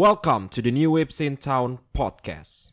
Welcome to the New Waves in Town podcast.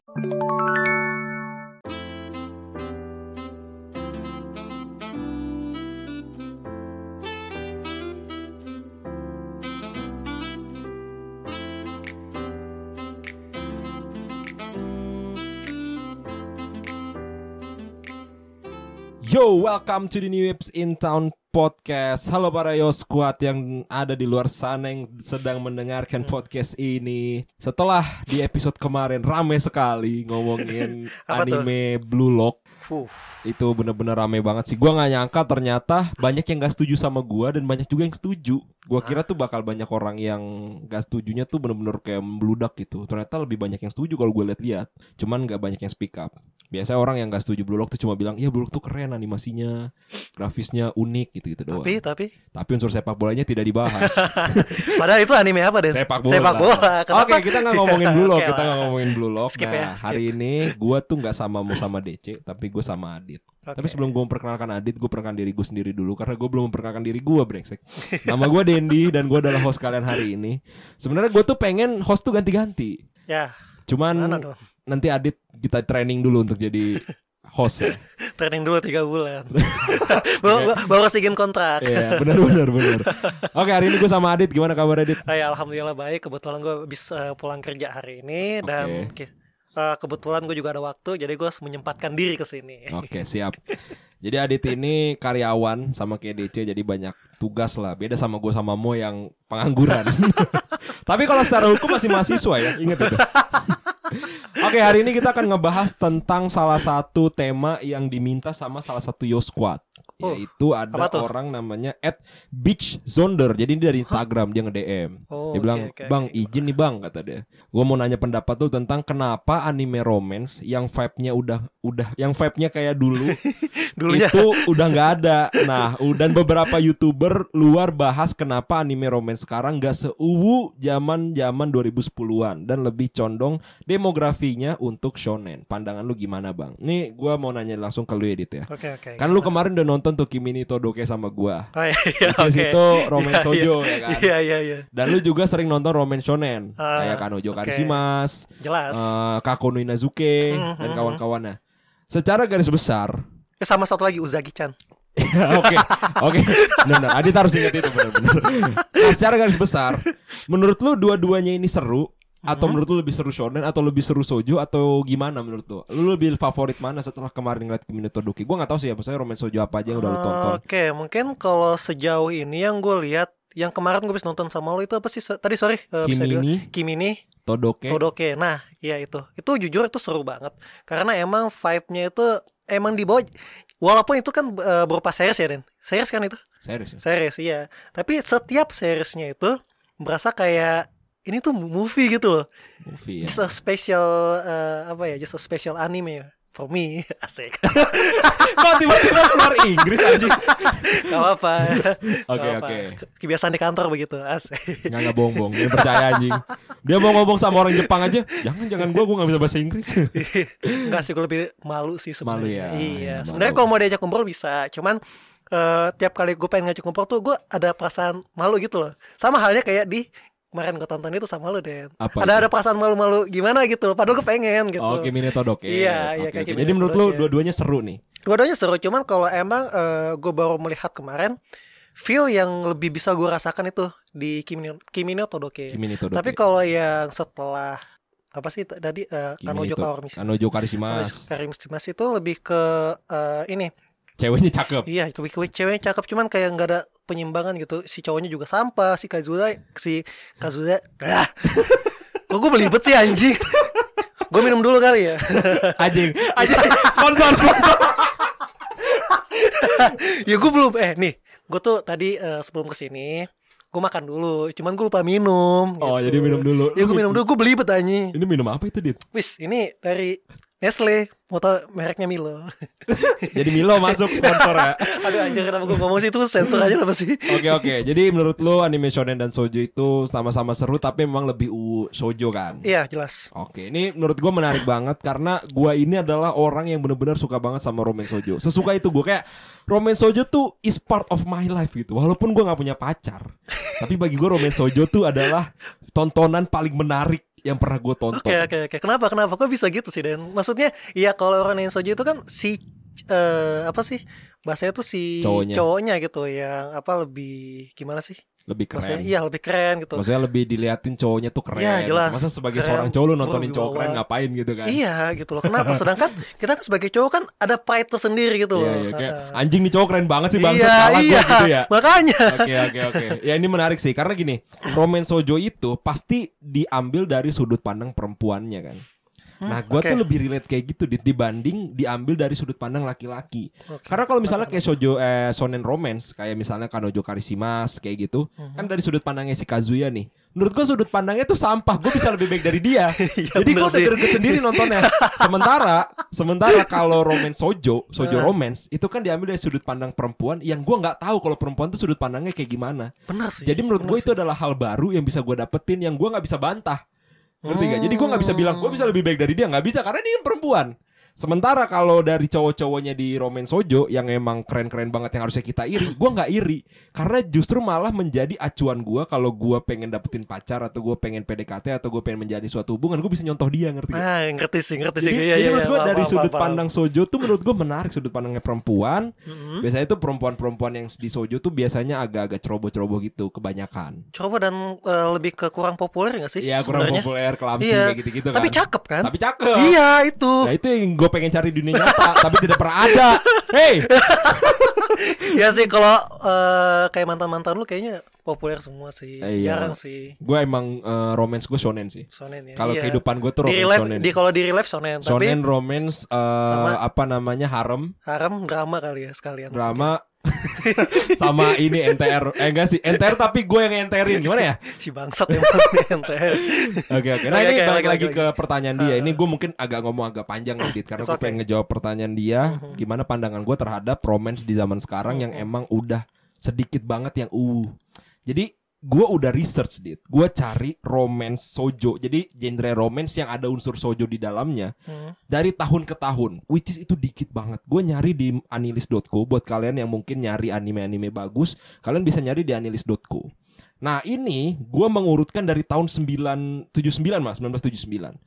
Yo, welcome to the New Waves in Town podcast. Halo para Yo Squad yang ada di luar sana yang sedang mendengarkan podcast ini. Setelah di episode kemarin rame sekali ngomongin tuh? anime Blue Lock. Fuh. Itu bener-bener rame banget sih. Gua nggak nyangka ternyata banyak yang gak setuju sama gua dan banyak juga yang setuju. Gua kira tuh bakal banyak orang yang gak setujunya tuh bener-bener kayak membludak gitu. Ternyata lebih banyak yang setuju kalau gue lihat-lihat. Cuman gak banyak yang speak up. Biasanya orang yang gak setuju Blue Lock tuh cuma bilang, "Iya Blue Lock tuh keren animasinya, grafisnya unik gitu-gitu doang." Tapi tapi Tapi unsur sepak bolanya tidak dibahas. padahal itu anime apa Den? sepak bola. Sepak bola. Oke, Kenapa? kita nggak ngomongin Blue Lock, Oke kita nggak ngomongin Blue Lock. Skip nah, ya, skip. hari ini gua tuh nggak sama mau sama DC, tapi gue sama Adit. Oke. Tapi sebelum gue memperkenalkan Adit, gue perkenalkan diri gue sendiri dulu karena gue belum memperkenalkan diri gue, brengsek. Nama gue Dendi dan gue adalah host kalian hari ini. Sebenarnya gue tuh pengen host tuh ganti-ganti. Ya, Cuman nanti Adit kita training dulu untuk jadi host ya. Training dulu tiga bulan. baru, baru sigin kontrak. Iya, benar benar benar. Oke, hari ini gue sama Adit. Gimana kabar Adit? Hai, alhamdulillah baik. Kebetulan gue bisa pulang kerja hari ini dan eh, kebetulan gue juga ada waktu, jadi gue harus menyempatkan diri ke sini. Oke siap. Jadi Adit ini karyawan sama kayak DC jadi banyak tugas lah. Beda sama gue sama Mo yang pengangguran. Tapi kalau secara hukum masih mahasiswa ya, ingat itu. Oke hari ini kita akan ngebahas tentang salah satu tema yang diminta sama salah satu Yo Squad Oh, yaitu ada tuh? orang namanya at Beach Zonder jadi ini dari Instagram dia nge-DM Oh, dia bilang oke, oke, bang oke. izin nih bang kata dia gue mau nanya pendapat lu tentang kenapa anime romance yang vibe-nya udah udah yang vibe-nya kayak dulu Dulunya itu udah nggak ada. Nah, dan beberapa youtuber luar bahas kenapa anime romance sekarang nggak seuwu zaman zaman 2010-an dan lebih condong untuk shonen. Pandangan lu gimana bang? Nih, gua mau nanya langsung ke lu edit ya. Oke, oke. Kan lu kemarin udah nonton tuh Kimi ni Todoke sama gua. Oh, iya, Which is oke. itu romance Iya, shoujo ya kan. Iya, iya, iya. Dan lu juga sering nonton romance shonen Ah, kayak Kanojo oke. Karishimas, Jelas. eh, Kako no Inazuke Hmm, dan hmm, kawan-kawannya. Secara garis besar, Eh, sama satu lagi Uzagi-chan. Oke, oke, benar. Adit harus ingat itu benar-benar. Nah, secara garis besar, menurut lu dua-duanya ini seru atau menurut lu lebih seru shonen atau lebih seru sojo atau gimana menurut lu? Lu lebih favorit mana setelah kemarin ngeliat Kimi no Todoke? Gua nggak tahu sih ya, maksudnya romance sojo apa aja yang udah lu tonton. Oke, mungkin kalau sejauh ini yang gue lihat, yang kemarin gue bisa nonton sama lo itu apa sih? Tadi sorry, eh, bisa Kimi di ni Kimi ni Todoke. Todoke. Nah, iya itu. Itu jujur itu seru banget. Karena emang vibe-nya itu emang dibawa walaupun itu kan eh, berupa series ya, Den. Series kan itu? Serius ya? Series, iya. Tapi setiap seriesnya itu berasa kayak ini tuh movie gitu loh. Movie ya. Just a special eh, apa ya? Just a special anime ya. For me, asik. Kok tiba-tiba keluar Inggris aja? Gak apa-apa. Oke, oke. Ke- Kebiasaan di kantor begitu, asik. Nggak nggak bohong-bohong, dia percaya anjing. Dia mau ngomong sama orang Jepang aja, jangan jangan gua gua nggak bisa bahasa Inggris. Enggak sih, gue lebih malu sih sebenarnya. Malu ya, Iya, ya, sebenarnya kalau mau diajak kumpul bisa, cuman eh, tiap kali gue pengen ngajak kumpul tuh gue ada perasaan malu gitu loh. Sama halnya kayak di kemarin gue tonton itu sama lo Den. Apa ada itu? ada perasaan malu-malu gimana gitu. Padahal gue pengen gitu. Oh, Kimi no Todoke. Iya, Oke, iya, kayak oke. Kimi Jadi menurut lu dua-duanya seru nih. Dua-duanya seru, cuman kalau emang gue baru melihat kemarin feel yang lebih bisa gue rasakan itu di Kimi no, Kimi no Todoke. Kimi no Todoke. Tapi kalau yang setelah apa sih tadi uh, Kimi Kanojo to- Kaoru Kanojo Karishimas. Karim Stimas itu lebih ke eh, ini Ceweknya cakep. Iya, ceweknya cakep cuman kayak nggak ada penyimbangan gitu. Si cowoknya juga sampah, si Kazuda, si Kazuda. Ah. Kok gue belibet sih anjing? gue minum dulu kali ya. Anjing, anjing. Sponsor, sponsor. ya gue belum eh nih, gue tuh tadi eh, sebelum ke sini gue makan dulu, cuman gue lupa minum. Oh, gitu. jadi minum dulu. Ya gue minum dulu, gue belibet anjing. Ini minum apa itu, Dit? Wis, ini dari Nestle, tau mereknya Milo. Jadi Milo masuk sponsor ya. Aduh anjir kenapa gue ngomong sih itu sensor aja apa sih? Oke oke. Jadi menurut lo anime shonen dan shoujo itu sama-sama seru tapi memang lebih u shoujo kan? Iya jelas. Oke, ini menurut gua menarik banget karena gua ini adalah orang yang benar-benar suka banget sama romance shoujo. Sesuka itu gua kayak romance shoujo tuh is part of my life gitu. Walaupun gua nggak punya pacar, tapi bagi gua romance shoujo tuh adalah tontonan paling menarik yang pernah gue tonton. Oke oke oke. Kenapa kenapa kok bisa gitu sih Dan? Maksudnya ya kalau orang yang sojo itu kan si eh apa sih bahasanya tuh si Cowoknya. gitu yang apa lebih gimana sih? Lebih Maksudnya keren. iya lebih keren gitu. Maksudnya lebih diliatin cowoknya tuh keren. Iya, jelas. Masa sebagai Keren. seorang cowok lu nontonin cowok keren ngapain gitu kan? Iya gitu loh. Kenapa? Sedangkan kita kan sebagai cowok kan ada pride tersendiri gitu Iya, loh. iya, kayak Heeh. anjing nih cowok keren banget sih bangsa iya, salah iya. gua gitu ya. Makanya. Oke oke oke. Ya ini menarik sih karena gini, romance shoujo itu pasti diambil dari sudut pandang perempuannya kan. Nah, gua oke. tuh lebih relate kayak gitu Dit, dibanding diambil dari sudut pandang laki-laki. Oke. Karena kalau misalnya kayak shoujo eh shonen romance kayak misalnya Kanojo Karishimas kayak gitu, Mhm. kan dari sudut pandangnya si Kazuya nih. Menurut gua sudut pandangnya tuh sampah. Gue bisa lebih baik dari dia. Iya, Jadi gue greget sendiri nontonnya. Sementara, sementara kalau romance sojo, sojo romance itu kan diambil dari sudut pandang perempuan yang gua nggak tahu kalau perempuan tuh sudut pandangnya kayak gimana. Benar sih. Jadi menurut gue itu adalah hal baru yang bisa gue dapetin yang gua nggak bisa bantah. Ngerti gak? Jadi gue nggak bisa bilang gue bisa lebih baik dari dia nggak bisa karena dia perempuan. Sementara kalau dari cowok-cowoknya di romance sojo yang emang keren-keren banget yang harusnya kita iri, gua nggak iri karena justru malah menjadi acuan gua kalau gua pengen dapetin pacar atau gua pengen PDKT atau gua pengen menjadi suatu hubungan, gue bisa nyontoh dia ngerti gak? Ah, ngerti sih, ngerti sih. Jadi, Iya, jadi iya, menurut iya. gue Paham, dari paham, sudut paham. pandang sojo tuh menurut gue menarik sudut pandangnya perempuan. Mhm. Biasanya itu perempuan-perempuan yang di sojo tuh biasanya agak-agak ceroboh-ceroboh gitu kebanyakan. Coba dan eh, lebih ke kurang populer gak sih? Iya kurang populer, kelamsi Iya. kayak gitu-gitu kan. Tapi cakep kan? Tapi cakep. Iya itu. Nah itu yang gue pengen cari di dunia nyata tapi tidak pernah ada. Hey, ya sih kalau eh, kayak mantan mantan lu kayaknya populer semua sih. Iya. Jarang sih. gue emang eh, romance gue shonen sih. Sonen ya. Kalau Iya. kehidupan gue tuh di romance real life, shonen. di kalau di real life sonen, tapi Shonen romance eh, Sama- apa namanya harem haram drama kali ya sekalian. drama sama ini NTR eh enggak sih NTR tapi gue yang NTRin gimana ya. Si bangsat yang NTR. Oke oke. Nah Oke, ini oke, balik lagi, lagi lagi, ke pertanyaan dia. Ini gue mungkin agak ngomong agak panjang nih, Dit, karena It's gue okay. pengen ngejawab pertanyaan dia. Mhm. Gimana pandangan gue terhadap romance di zaman sekarang yang Mhm. emang udah sedikit banget yang uh. Jadi gue udah research dit. Gue cari romance sojo. Jadi genre romance yang ada unsur sojo di dalamnya Hmm. dari tahun ke tahun, which is itu dikit banget. Gue nyari di anilis.co buat kalian yang mungkin nyari anime-anime bagus, kalian bisa nyari di anilis.co. Nah ini gue mengurutkan dari tahun 979 mas 1979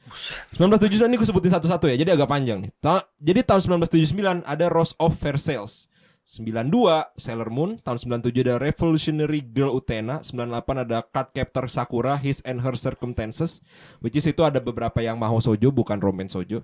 1979 ini gue sebutin satu-satu ya Jadi agak panjang nih Ta- Jadi tahun 1979 ada Rose of Versailles 92 Sailor Moon. Tahun 97 ada Revolutionary Girl Utena. 98 ada Card Captor Sakura His and Her Circumstances. Which is itu ada beberapa yang maho sojo bukan romance sojo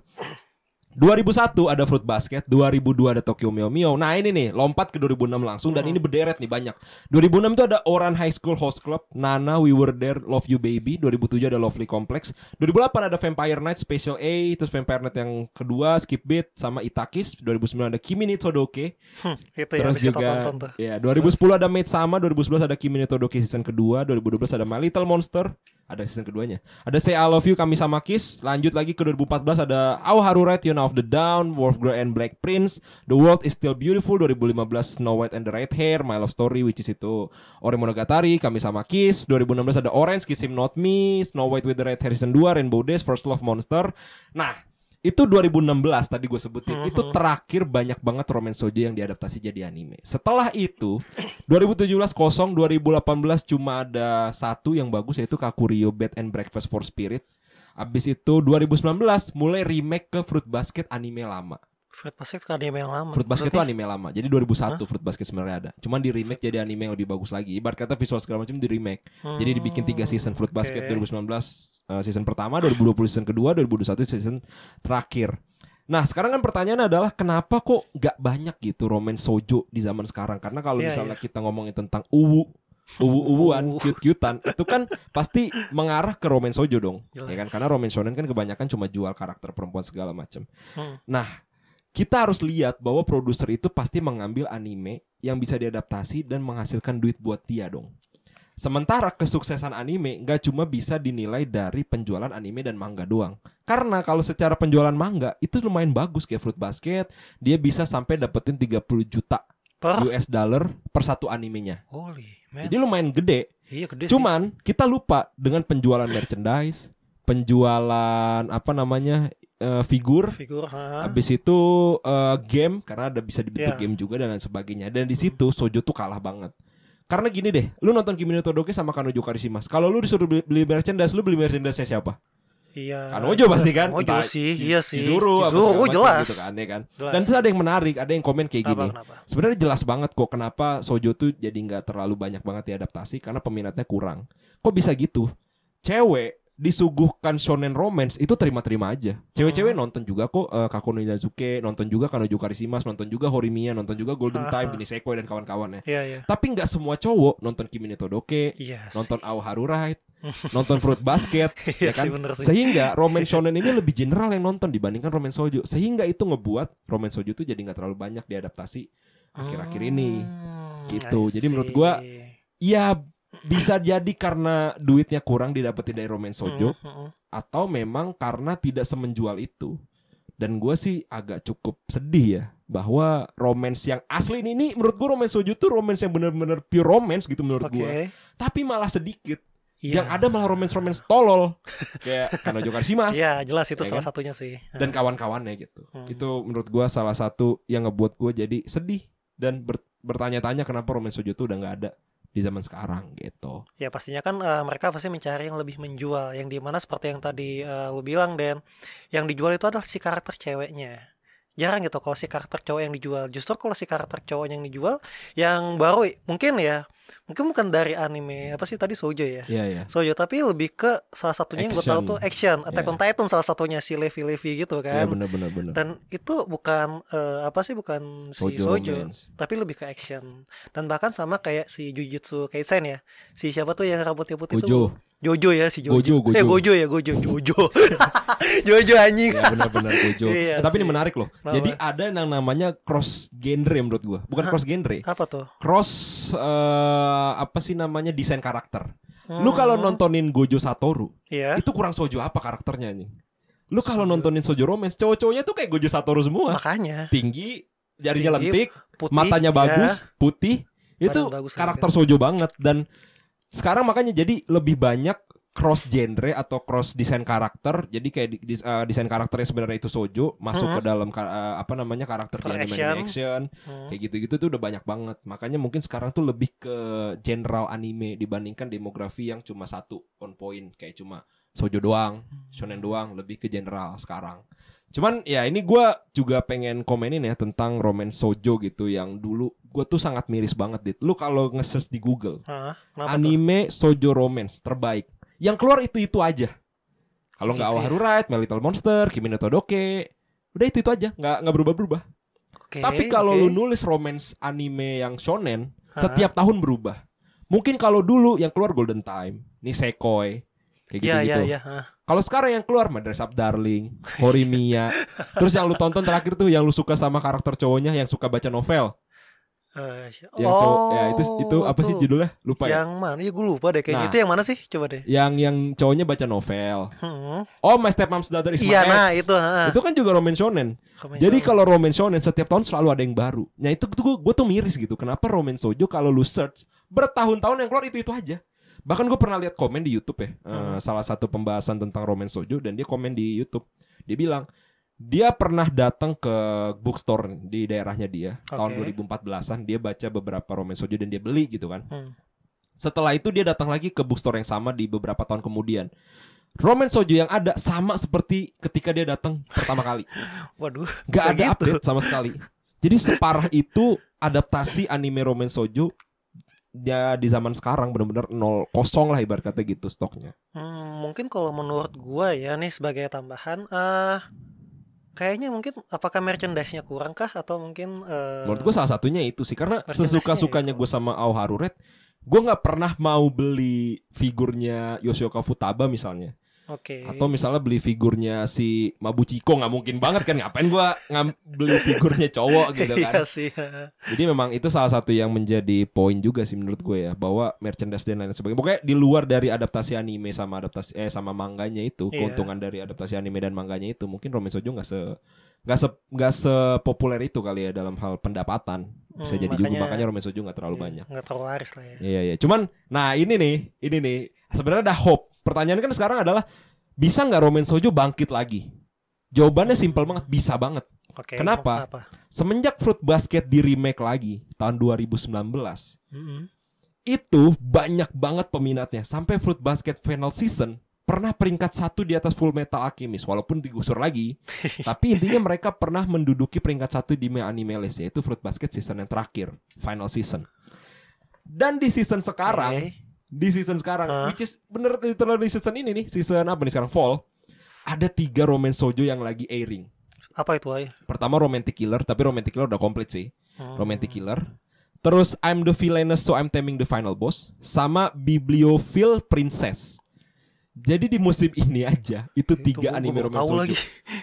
2001 ada Fruit Basket, 2002 ada Tokyo Meow Meow. Nah ini nih lompat ke 2006 langsung dan ini berderet nih banyak. 2006 itu ada Oran High School Host Club, Nana We Were There, Love You Baby. 2007 ada Lovely Complex. 2008 ada Vampire Night Special A, terus Vampire Night yang kedua Skip Beat sama Itakis. 2009 ada Kimi ni Todoke. Hmm, itu Terus kita juga tonton tuh. ya 2010 ada Maid sama, 2011 ada Kimi ni Todoke season kedua, 2012 ada My Little Monster, ada season keduanya. Ada Say I Love You Kami sama Kiss. Lanjut lagi ke 2014 ada Right You Know of the Down, Wolfgirl and Black Prince, The World is Still Beautiful 2015 Snow White and the Red Hair, My Love Story which is itu Ore Monogatari, Kami sama Kiss. 2016 ada Orange, Kiss Him Not Me, Snow White with the Red Hair season 2, Rainbow Days, First Love Monster. Nah, itu 2016 tadi gue sebutin itu terakhir banyak banget romance shoujo yang diadaptasi jadi anime. Setelah itu 2017 kosong 2018 cuma ada satu yang bagus yaitu Kakurio Bed and Breakfast for Spirit. Abis itu 2019 mulai remake ke Fruit Basket anime lama. Fruit Basket kan anime yang lama. Fruit Basket itu anime lama. Jadi 2001 Fruit Basket sebenarnya ada. Cuman di remake jadi anime yang lebih bagus lagi. Ibarat kata visual segala macam di remake. Jadi dibikin tiga season Fruit Basket Hmm, oke. 2019 uh, season pertama, 2020 season kedua, 2021 season terakhir. Nah sekarang kan pertanyaan adalah kenapa kok nggak banyak gitu romance sojo di zaman sekarang? Karena kalau Iya, misalnya kita ngomongin tentang uwu uwu-uwuan, Uwu. cute-cutean itu kan pasti mengarah ke romance sojo dong, ya kan? Jelas. Karena romance shonen kan kebanyakan cuma jual karakter perempuan segala macam. Hmm. Nah, kita harus lihat bahwa produser itu pasti mengambil anime yang bisa diadaptasi dan menghasilkan duit buat dia dong. Sementara kesuksesan anime nggak cuma bisa dinilai dari penjualan anime dan manga doang. Karena kalau secara penjualan manga itu lumayan bagus kayak Fruit Basket, dia bisa sampai dapetin 30 juta Per US dollar per satu animenya. Holy man. Jadi lumayan gede. Iya gede sih. Cuman kita lupa dengan penjualan merchandise, penjualan apa namanya eh, figur, figur ha. habis itu eh, game karena ada bisa dibentuk Iya. game juga dan lain sebagainya. Dan di situ Sojo tuh kalah banget. Karena gini deh, lu nonton Kimi no Todoke sama Kanojo Karishimas. Kalau lu disuruh beli, beli merchandise, lu beli merchandise siapa? Iya. Kanojo pasti kan? Kanojo Entah sih, iya sih. Chizuru, segala macam jelas. gitu kan, ya kan? Jelas. Dan terus ada yang menarik, ada yang komen kayak Kenapa, gini. kenapa? Sebenarnya jelas banget kok kenapa Sojo tuh jadi nggak terlalu banyak banget diadaptasi karena peminatnya kurang. Kok bisa gitu? Cewek disuguhkan shonen romance itu terima-terima aja. Cewek-cewek Hmm. nonton juga kok uh, Kakono Inazuke, nonton juga Kanojo Karishimas, nonton juga Horimiya, nonton juga Golden. Time, Nisekoi dan kawan-kawannya. Iya, iya. Tapi nggak semua cowok nonton Kimi no Todoke, Iya. nonton Ao Haru Ride, nonton Fruit Basket, Iya ya kan? sih sih. Sehingga romance shonen ini lebih general yang nonton dibandingkan romance sojo. Sehingga itu ngebuat romance sojo tuh jadi nggak terlalu banyak diadaptasi akhir-akhir ini. Hmm, Gitu. Jadi menurut gua, Ya bisa jadi karena duitnya kurang didapetin dari romance sojo Hmm, hmm, hmm. atau memang karena tidak semenjual itu. Dan gue sih agak cukup sedih ya bahwa romance yang asli ini, ini menurut gue romance sojo tuh romance yang bener-bener pure romance gitu menurut Oke. gue. Tapi malah sedikit. Iya. Yang ada malah romance-romance tolol kayak Kanojo Karishimas Iya, jelas itu Ya salah kan? satunya sih. dan kawan-kawannya gitu. Hmm. Itu menurut gua salah satu yang ngebuat gua jadi sedih dan ber- bertanya-tanya kenapa romance sojo tuh udah nggak ada di zaman sekarang gitu. Ya pastinya kan eh, mereka pasti mencari yang lebih menjual Yang di mana seperti yang tadi eh, lu bilang Dan Yang dijual itu adalah si karakter ceweknya Jarang gitu kalau si karakter cowok yang dijual Justru kalau si karakter cowok yang dijual Yang baru mungkin ya Mungkin bukan dari anime Apa sih tadi Sojo ya Iya ya. Sojo tapi lebih ke salah satunya yang gue tahu Action. tuh action Attack Iya. on Titan salah satunya si Levi Levi gitu kan benar-benar benar. Dan itu bukan eh, apa sih bukan si Sojo, Sojo tapi lebih ke action dan bahkan sama kayak si Jujutsu Kaisen ya si siapa tuh yang rambutnya putih Gojo. tuh Jojo ya si Jojo Gojo, eh Gojo. Gojo ya Gojo Jojo Jojo anjing Ya benar-benar Gojo. Iya Eh, tapi ini menarik loh. Kenapa? Jadi ada yang namanya cross genre menurut gua. Bukan Hah? cross genre. apa tuh Cross eh, apa sih namanya desain karakter. Lu kalau Hmm, nontonin Gojo Satoru, Iya itu kurang sojo apa karakternya nih? Lu kalau nontonin sojo romance, cowok-cowoknya tuh kayak Gojo Satoru semua. makanya Tinggi, jarinya Tinggi, lentik, putih matanya ya. bagus, putih. Itu bagus karakter sojo banget dan sekarang makanya jadi lebih banyak cross genre atau cross desain karakter. Jadi kayak di- dis- eh, desain karakternya sebenarnya itu sojo masuk Mhm. ke dalam eh, apa namanya karakter di anime action. action. Hmm. Kayak gitu-gitu tuh udah banyak banget. Makanya mungkin sekarang tuh lebih ke general anime dibandingkan demografi yang cuma satu on point kayak cuma sojo doang, shonen doang, lebih ke general sekarang. Cuman ya ini gua juga pengen komenin ya tentang romance sojo gitu yang dulu gue tuh sangat miris banget dit. Lu kalau nge-search di Google Hah? kenapa tuh anime sojo romance terbaik, yang keluar itu itu aja. Kalau nggak Gitu ya? Awaharu Ride, My Little Monster, Kimi no Todoke, udah itu itu aja, nggak nggak berubah-berubah. Oke, Tapi kalau oke. lu nulis romance anime yang shonen, Hah? setiap tahun berubah. Mungkin kalau dulu yang keluar Golden Time, Nisekoi, kayak Iya gitu-gitu. iya iya hah. Kalau sekarang yang keluar Madrasah Up Darling, Horimiya. Terus yang lu tonton terakhir tuh yang lu suka sama karakter cowoknya yang suka baca novel. Eh, Yang cowok ya itu itu apa sih tuh. judulnya? Lupa ya. Yang mana? Ya gue lupa deh kayaknya. Nah. Itu yang mana sih? Coba deh. Yang yang cowoknya baca novel. Hmm. Oh, My Stepmom's Daughter is My Iya, Ex. nah itu. ha. Itu kan juga romance shonen. Komen Jadi kalau romance shonen setiap tahun selalu ada yang baru. Nah itu tuh gue tuh miris gitu. Kenapa romance sojo kalau lu search bertahun-tahun yang keluar itu itu aja. Bahkan gue pernah lihat komen di YouTube ya, eh, Hmm. salah satu pembahasan tentang romance sojo dan dia komen di YouTube. Dia bilang dia pernah datang ke bookstore di daerahnya dia tahun Oke. 2014-an dia baca beberapa romance sojo dan dia beli gitu kan. Hmm. Setelah itu dia datang lagi ke bookstore yang sama di beberapa tahun kemudian. Romance sojo yang ada sama seperti ketika dia datang pertama kali. Waduh. Gak bisa ada gitu. update sama sekali. Jadi separah itu adaptasi anime romance sojo ya di zaman sekarang benar-benar nol kosong lah ibarat kata gitu stoknya. Hmm, mungkin kalau menurut gua ya nih sebagai tambahan eh kayaknya mungkin apakah merchandise-nya kurang kah atau mungkin eh Menurut gue salah satunya itu sih karena sesuka-sukanya itu. gue sama Aoharu Red, gue nggak pernah mau beli figurnya Yoshioka Futaba misalnya. Oke. Atau misalnya beli figurnya si Mabuchiko nggak mungkin banget kan ngapain gua ngam beli figurnya cowok gitu Iya kan. sih. Jadi memang itu salah satu yang menjadi poin juga sih menurut gue ya bahwa merchandise dan lain sebagainya. Pokoknya di luar dari adaptasi anime sama adaptasi eh sama manganya itu, Iya. keuntungan dari adaptasi anime dan manganya itu mungkin Romen Shoujo nggak se nggak se nggak sepopuler itu kali ya dalam hal pendapatan. Bisa Hmm, jadi juga makanya- makanya Romen Shoujo nggak terlalu Iya, banyak. Nggak terlalu laris lah ya. Iya iya. Cuman nah ini nih, ini nih sebenarnya ada hope. Pertanyaan kan sekarang adalah bisa nggak Romen Shoujo bangkit lagi? Jawabannya simpel banget, bisa banget. Oke. Kenapa? Kenapa? Semenjak Fruit Basket di remake lagi tahun 2019, Mm-mm. itu banyak banget peminatnya. Sampai Fruit Basket final season pernah peringkat satu di atas Full Metal Alchemist walaupun digusur lagi. tapi intinya mereka pernah menduduki peringkat satu di anime list yaitu Fruit Basket season yang terakhir, final season. Dan di season sekarang, Oke. Di season sekarang, Hah? which is bener literally di season ini nih, season apa nih sekarang fall, ada tiga romance shoujo yang lagi airing. Apa itu ay? Pertama Romantic Killer, tapi Romantic Killer udah komplit sih. Hmm. Romantic Killer. Terus I'm the villainess so I'm taming the final boss sama Bibliophile Princess. Jadi di musim ini aja itu tiga gua- anime romance lagi.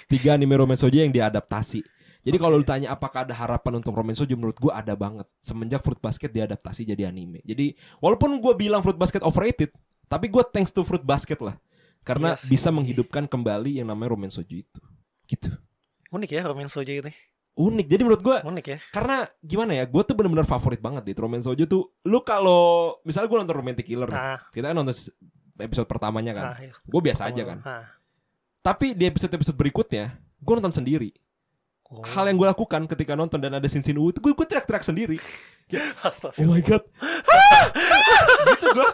Tiga anime romance shoujo yang diadaptasi. Jadi kalau lu tanya apakah ada harapan untuk romance shoujo menurut gua ada banget semenjak Fruit Basket diadaptasi jadi anime. Jadi walaupun gua bilang Fruit Basket overrated, tapi gua thanks to Fruit Basket lah. Karena sih. bisa menghidupkan kembali yang namanya romance shoujo itu. Gitu. Unik ya romance shoujo ini. Unik. Jadi menurut gua Unik ya. karena gimana ya gue tuh bener-bener favorit banget di Romance Shoujo tuh lu kalau misalnya gue nonton Romantic Killer nih, Ah, kita kan nonton episode pertamanya kan ah, iya. gue biasa aja kan Ah. tapi di episode-episode berikutnya gue nonton sendiri Oh. hal yang gue lakukan ketika nonton dan ada scene scene itu gue gue teriak-teriak sendiri oh Astagfirullah. my god gitu gue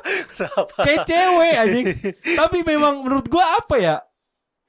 kayak cewek anjing tapi memang menurut gue apa ya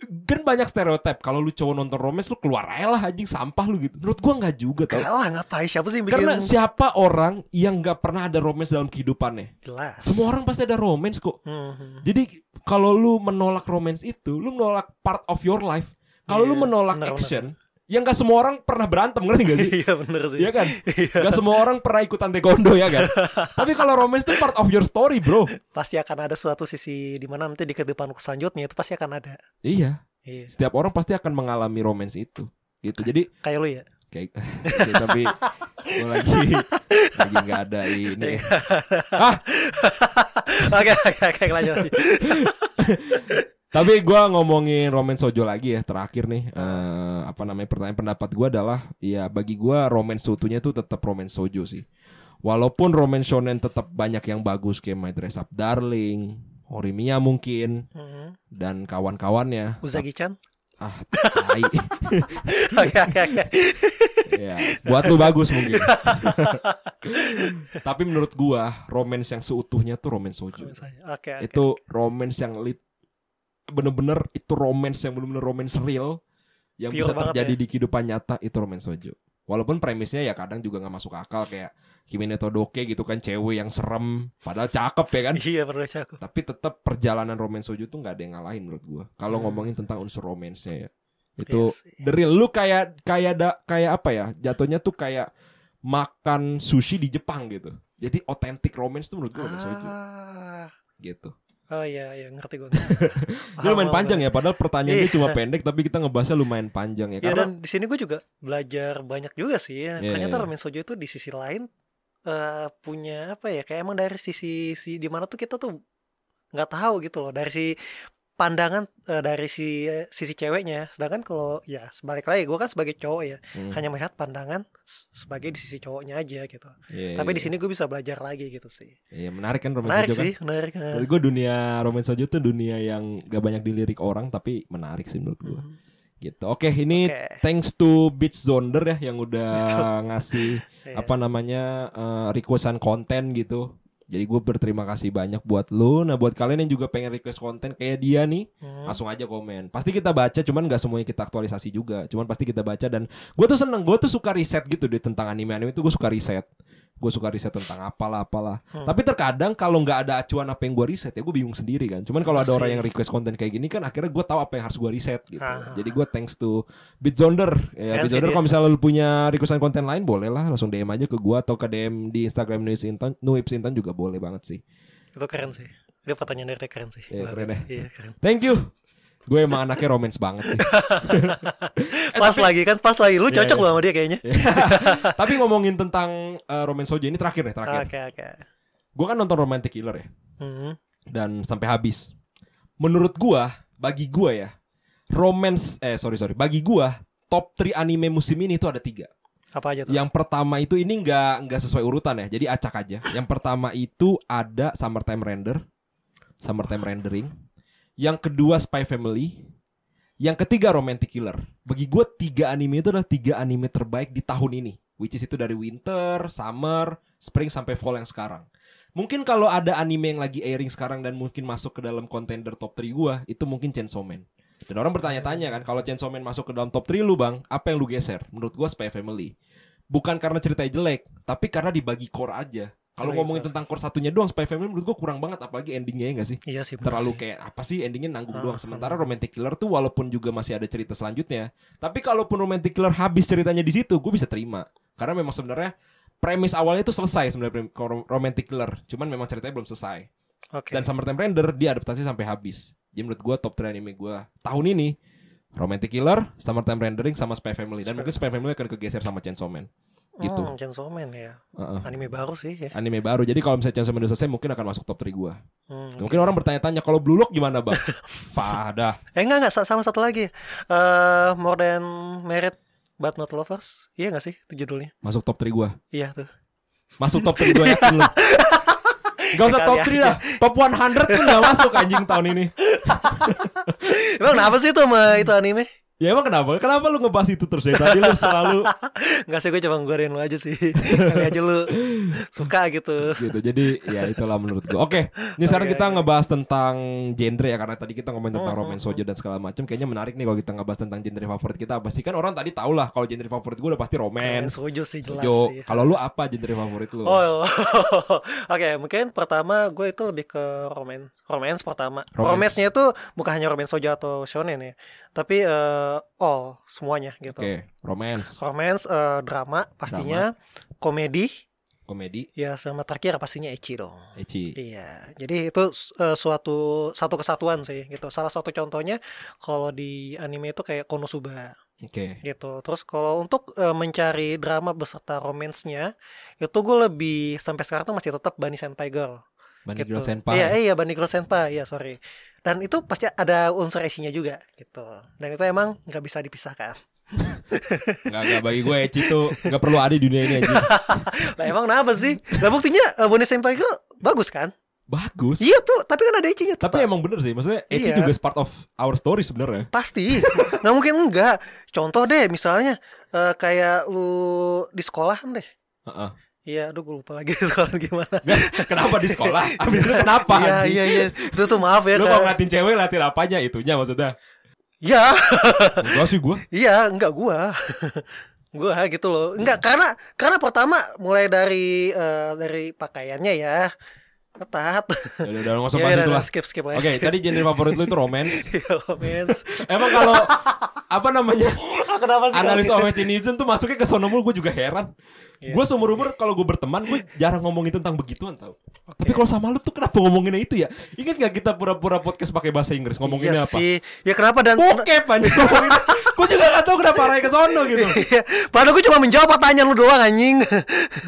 kan banyak stereotip kalau lu cowok nonton romance lu keluar aja lah anjing sampah lu gitu menurut gue nggak juga tau Kalah ngapain? Siapa sih yang bikin? Karena siapa orang yang nggak pernah ada romance dalam kehidupannya? Jelas. Semua orang pasti ada romance kok. Hmm. Jadi kalau lu menolak romance itu, lu menolak part of your life. Kalau lu Iya, menolak benar-benar. action, yang gak semua orang pernah berantem ngerti gak sih? Iya bener sih. Iya kan? Iya. Gak semua orang pernah ikutan taekwondo ya kan? Tapi kalau romance itu part of your story bro. Pasti akan ada suatu sisi di mana nanti di kehidupan selanjutnya itu pasti akan ada. Iya. Iya. Setiap orang pasti akan mengalami romance itu. Gitu. Jadi Kayak lu ya. kayak ya, tapi gue lagi lagi nggak ada ini. ah Oke oke oke lanjut. Tapi gua ngomongin romance shoujo lagi ya terakhir nih eh, apa namanya pertanyaan pendapat gua adalah ya bagi gua romance seutuhnya tuh tetap romance shoujo sih. Walaupun romance shonen tetap banyak yang bagus kayak My Dress Up Darling, Horimiya mungkin Hmm. dan kawan-kawannya. Uzagi-chan. Ah, tai. Oke oke oke. ya, buat lu bagus mungkin. Tapi menurut gua romance yang seutuhnya tuh romance shoujo. Oke. oke. itu romance yang lit bener-bener itu romance yang bener-bener romance real yang Pure bisa terjadi ya. di kehidupan nyata itu romance shoujo. Walaupun premisnya ya kadang juga nggak masuk akal kayak Kimi no Todoke gitu kan cewek yang serem padahal cakep ya kan. Iya pernah cakep. Tapi tetap perjalanan romance shoujo tuh nggak ada yang ngalahin menurut gua. Kalau Hmm. ngomongin tentang unsur romance-nya ya. Itu Iya sih. the real lu kayak kayak da, kayak apa ya? Jatuhnya tuh kayak makan sushi di Jepang gitu. Jadi authentic romance tuh menurut gua romance Ah. gitu. Oh iya iya ngerti gue. Ini lumayan panjang ya, padahal pertanyaannya Iya. cuma pendek tapi kita ngebahasnya lumayan panjang ya. Ya Karena dan di sini gue juga belajar banyak juga sih. Iya, Ternyata iya. Romen Sojo itu di sisi lain eh punya apa ya? Kayak emang dari sisi si di mana tuh kita tuh nggak tahu gitu loh dari si pandangan eh, dari si sisi ceweknya. Sedangkan kalau ya sebalik lagi gue kan sebagai cowok ya Hmm, hanya melihat pandangan sebagai di sisi cowoknya aja gitu. iya, Tapi iya. di sini gue bisa belajar lagi gitu sih. Iya, menarik kan romance Menarik kan. sih, menarik. eh. Menurut gue dunia romance shoujo tuh dunia yang gak banyak dilirik orang tapi menarik sih menurut gue. Mhm. Gitu. Oke, ini Oke. thanks to Beach Zonder ya yang udah ngasih Iya. apa namanya eh, requestan konten gitu. Jadi gue berterima kasih banyak buat lu. Nah buat kalian yang juga pengen request konten kayak dia nih, Hmm. langsung aja komen. Pasti kita baca, cuman nggak semuanya kita aktualisasi juga. Cuman pasti kita baca dan gue tuh seneng, gue tuh suka riset gitu deh tentang anime-anime itu gue suka riset. Gue suka riset tentang apalah apalah. Hmm. Tapi terkadang kalau nggak ada acuan apa yang gue riset ya gue bingung sendiri kan. Cuman kalau ada Pasti. orang yang request konten kayak gini kan akhirnya gue tahu apa yang harus gue riset gitu. Ah. Jadi gue thanks to Bitzonder. Ya, sih Bitzonder dia. kalau misalnya lu punya requestan konten lain boleh lah langsung DM aja ke gue atau ke DM di Instagram Nuips Intan, Nuips Intan juga boleh banget sih. Itu keren sih. Dia pertanyaan dari keren sih. Iya, Bagus. keren ya. Iya, keren. Thank you. Gue emang anaknya romance banget sih. Eh, Pas tapi- lagi kan, pas lagi. Lu Iya, cocok iya. loh sama dia kayaknya. Tapi ngomongin tentang uh, romance sojo ini terakhir nih, terakhir. Oke, oke. Gue kan nonton Romantic Killer ya Hmm. dan sampai habis. Menurut gua, bagi gua ya, romance eh sorry sorry, bagi gua top 3 anime musim ini itu ada tiga. Apa aja tuh? Yang pertama itu ini nggak nggak sesuai urutan ya, jadi acak aja. Yang pertama itu ada Summertime Render, Summertime Rendering. Yang kedua Spy Family. Yang ketiga Romantic Killer. Bagi gue tiga anime itu adalah tiga anime terbaik di tahun ini. Which is itu dari winter, summer, spring sampai fall yang sekarang. Mungkin kalau ada anime yang lagi airing sekarang dan mungkin masuk ke dalam contender top 3 gua, itu mungkin Chainsaw Man. Dan orang bertanya-tanya kan, kalau Chainsaw Man masuk ke dalam top 3 lu bang, apa yang lu geser? Menurut gua Spy Family. Bukan karena ceritanya jelek, tapi karena dibagi core aja. Kalau Dibagi ngomongin core. tentang core satunya doang, Spy Family menurut gua kurang banget, apalagi endingnya ya nggak sih? Iya sih. Terlalu sih. kayak apa sih endingnya nanggung Ah, doang. Sementara Romantic Killer tuh walaupun juga masih ada cerita selanjutnya, tapi kalaupun Romantic Killer habis ceritanya di situ, gue bisa terima. Karena memang sebenarnya premis awalnya itu selesai sebenarnya Romantic Killer, cuman memang ceritanya belum selesai. Oke. Dan Summertime Render dia adaptasi sampai habis. Jadi menurut gua top 3 anime gua tahun ini Romantic Killer, Summertime Rendering sama Spy Family dan Spy- mungkin Spy Family akan kegeser sama Chainsaw Man. Gitu. Hmm, Chainsaw Man ya. Heeh. Anime baru sih ya. Anime baru. Jadi kalau misalnya Chainsaw Man udah selesai mungkin akan masuk top 3 gua. Hmm. Mungkin orang bertanya-tanya kalau Blue Lock gimana, Bang? Fada. Eh enggak enggak sa- sama satu lagi. Eh More Than Married But Not Lovers. Iya enggak sih itu judulnya? Masuk top 3 gua. Iya tuh. Masuk top 3 gua yakin lu. Gak usah top 3 dah. Top 100 tuh gak masuk anjing tahun ini. Emang kenapa sih itu sama itu anime? Ya emang kenapa? Kenapa lu ngebahas itu terus dari tadi lu selalu Enggak sih gue cuma godain lu aja sih. Kali aja lu suka gitu. gitu. Jadi ya itulah menurut gua. Oke, ini sekarang kita ngebahas tentang genre ya karena tadi kita ngomongin tentang Hmm, romance hmm, sojo dan segala macam. Kayaknya menarik nih kalau kita ngebahas tentang genre favorit kita. Pasti kan orang tadi tau lah kalau genre favorit gua udah pasti romance. Sojo sih jelas Sojo. sih. Kalau lu apa genre favorit lu? Oh, oke. Mungkin pertama gue itu lebih ke romance, romance pertama. Romance. Romance-nya itu bukan hanya romance soja atau shonen ya, tapi eh, all semuanya gitu. Oke, romance, Romance, eh, drama pastinya, komedi, komedi, ya sama terakhir pastinya ecchi dong. ecchi. Iya, jadi itu eh, suatu satu kesatuan sih gitu. Salah satu contohnya kalau di anime itu kayak Konosuba Oke. gitu. Terus kalau untuk eh, mencari drama beserta romance-nya, itu gue lebih sampai sekarang tuh masih tetap Bunny Senpai Girl. Bunny gitu. Girl Senpai. Iya, iya Girl Senpai, iya sorry. Dan itu pasti ada unsur ecchi-nya juga gitu. Dan itu emang nggak bisa dipisahkan. Enggak enggak bagi gue ecchi tuh enggak perlu ada di dunia ini anjing. Nah emang kenapa sih? Nah buktinya eh, Bunny Senpai Girl bagus kan? Bagus. Iya tuh, tapi kan ada tetap. Tapi emang bener sih, maksudnya ecchi Iya. juga part of our story sebenarnya. Pasti, nggak mungkin enggak. Contoh deh, misalnya eh, kayak lu di sekolahan deh. Heeh. Iya, aduh gue lupa lagi sekolah gimana. Kenapa di sekolah? Abis itu kenapa? Iya, iya, iya. Itu tuh maaf ya. Lu kalau ngatin cewek latin apanya itunya maksudnya? Iya, Enggak sih gue. iya, enggak gua. gua gitu loh. Enggak karena karena pertama mulai dari eh, dari pakaiannya ya. Ketat. Udah udah nggak usah Ya, bahas udah, itu udah, lah. skip skip Oke, aja. tadi genre favorit lu itu romance. Iya, romance. Emang kalau apa namanya Kenapa sih? analis OMC Nielsen tuh masuknya ke sono mulu gue juga heran. Iya. Gue seumur umur kalau gue berteman gue jarang ngomongin tentang begituan tau. Oke. Tapi kalau sama lu tuh kenapa ngomonginnya itu ya? Ingat gak kita pura-pura podcast pakai bahasa Inggris ngomonginnya iya apa? sih. Ya kenapa dan Bokep anjing ngomonginnya. Gue juga gak tau kenapa arahnya ke sono gitu. Iya, Padahal gue cuma menjawab pertanyaan lu doang anjing.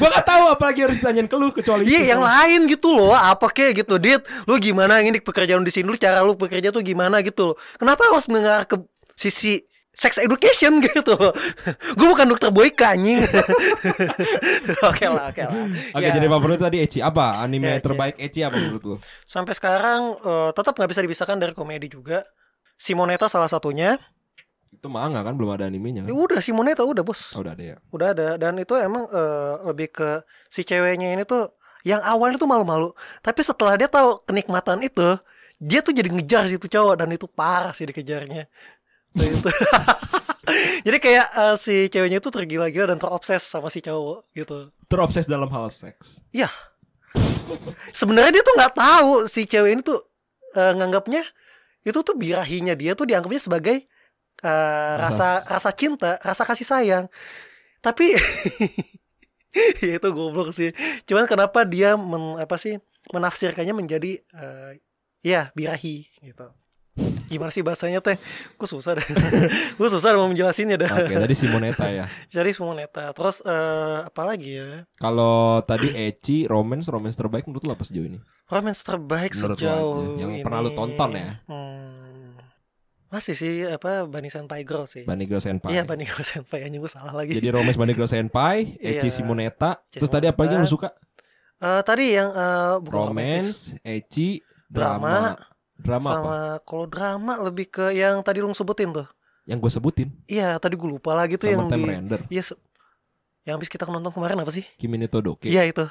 Gue gak tahu apalagi harus ditanyain ke lu kecuali. Iya, yang lain gitu loh. Apa kek gitu, Dit? Lu gimana ini pekerjaan di sini lu cara lu bekerja tuh gimana gitu loh. Kenapa harus mengarah ke sisi sex education gitu. Gue bukan dokter Boyka anjing. oke lah, oke lah. Oke, Ya, jadi favorit tadi Ecchi apa? Anime Ya, terbaik Ecchi apa menurut lu? sampai sekarang eh, tetap nggak bisa dipisahkan dari komedi juga. Simoneta salah satunya. Itu manga kan belum ada animenya Ya kan? udah Simoneta udah, Bos. Oh, udah ada ya. Udah ada dan itu emang eh, lebih ke si ceweknya ini tuh yang awalnya tuh malu-malu, tapi setelah dia tahu kenikmatan itu, dia tuh jadi ngejar situ cowok dan itu parah sih dikejarnya. Itu. jadi kayak eh, si ceweknya itu tergila-gila dan terobses sama si cowok gitu. Terobses dalam hal seks. Iya. Sebenarnya dia tuh nggak tahu si cewek ini tuh eh, nganggapnya itu tuh birahinya dia tuh dianggapnya sebagai eh, Rasa- rasa cinta, rasa kasih sayang. Tapi ya itu goblok sih. Cuman kenapa dia men, apa sih menafsirkannya menjadi eh, ya birahi gitu. Gimana sih bahasanya teh? Gue susah deh. Gue susah mau menjelasinnya dah. Oke, tadi Simonetta ya. Jadi semua neta. Terus eh, apa lagi ya? Kalau tadi Eci, romance, romance terbaik menurut lo apa sejauh ini? Romance terbaik Menurut lo sejauh yang ini. pernah lu tonton ya? Hmm, masih sih apa Bunny Senpai Girl sih. Bunny Girl Senpai. Iya Bunny Girl Senpai anjing gue salah lagi. Jadi romance Bunny Girl Senpai, Eci Iya. Simonetta. Eci Terus tadi apa lagi yang lu suka? Eh, tadi yang bukan romantis, Romance, Eci, Drama, drama. Drama apa? sama kalau drama lebih ke yang tadi lu sebutin tuh. Yang gue sebutin. Iya tadi gue lupa lagi tuh yang Summertime di Render. Iya se- yang habis kita nonton kemarin apa sih? Kimi ni Todoke. Iya itu.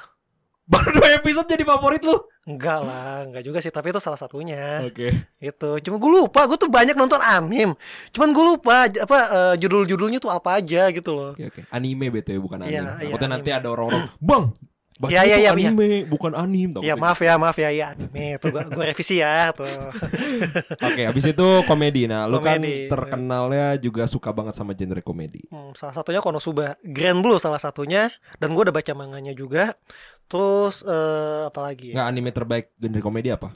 Baru dua episode jadi favorit lu. Enggak lah, enggak juga sih, tapi itu salah satunya. Oke. Itu. Cuma gue lupa, gue tuh banyak nonton anime. Cuman gue lupa apa eh, judul-judulnya tuh apa aja gitu loh. Oke oke. Anime BTW bukan anime. Iya, iya, Takutnya nanti anime. ada orang-orang, "Bang, baca itu iya, iya, anime, bukan anime." Iya maaf ya, maaf ya, iya anime. Tuh gue, revisi ya tuh. Oke, habis itu komedi. Nah, lu kan terkenalnya juga suka banget sama genre komedi. Hmm, salah satunya Konosuba Grand Blue salah satunya dan gue udah baca manganya juga. Terus eh, apa lagi? ya? Nggak anime terbaik genre komedi apa?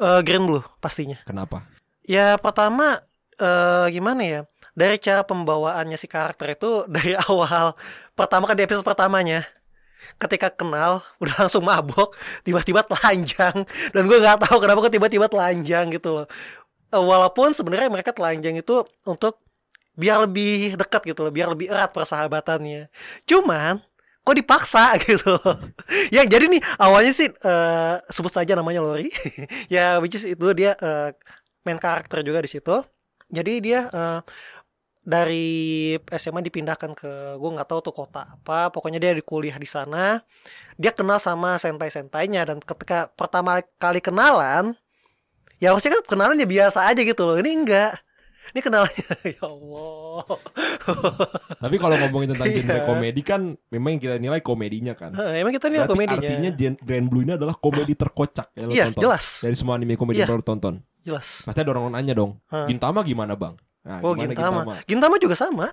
Eh, Grand Blue pastinya. Kenapa? Ya pertama eh gimana ya? Dari cara pembawaannya si karakter itu dari awal pertama kan di episode pertamanya ketika kenal udah langsung mabok tiba-tiba telanjang. Dan gue nggak tahu kenapa kok tiba-tiba telanjang gitu loh. Eh, walaupun sebenarnya mereka telanjang itu untuk biar lebih dekat gitu loh biar lebih erat persahabatannya. Cuman kok dipaksa gitu ya jadi nih awalnya sih eh, sebut saja namanya Lori. Ya which is itu dia eh, main karakter juga di situ. Jadi dia eh, dari SMA dipindahkan ke gue nggak tahu tuh kota apa pokoknya dia di kuliah di sana dia kenal sama senpai sentainya dan ketika pertama kali kenalan ya harusnya kan kenalannya biasa aja gitu loh ini enggak ini kenalannya ya Allah Tapi kalau ngomongin tentang genre Iya. komedi kan memang yang kita nilai komedinya kan. Hah, emang kita nih Berarti komedinya artinya Grand Blue ini adalah komedi terkocak yang lu iya tonton. jelas Dari semua anime komedi Iya. yang lu tonton. jelas Pasti ada orang nanya dong. Gintama gimana, Bang? Nah, oh gimana Gintama? Gintama? Juga sama.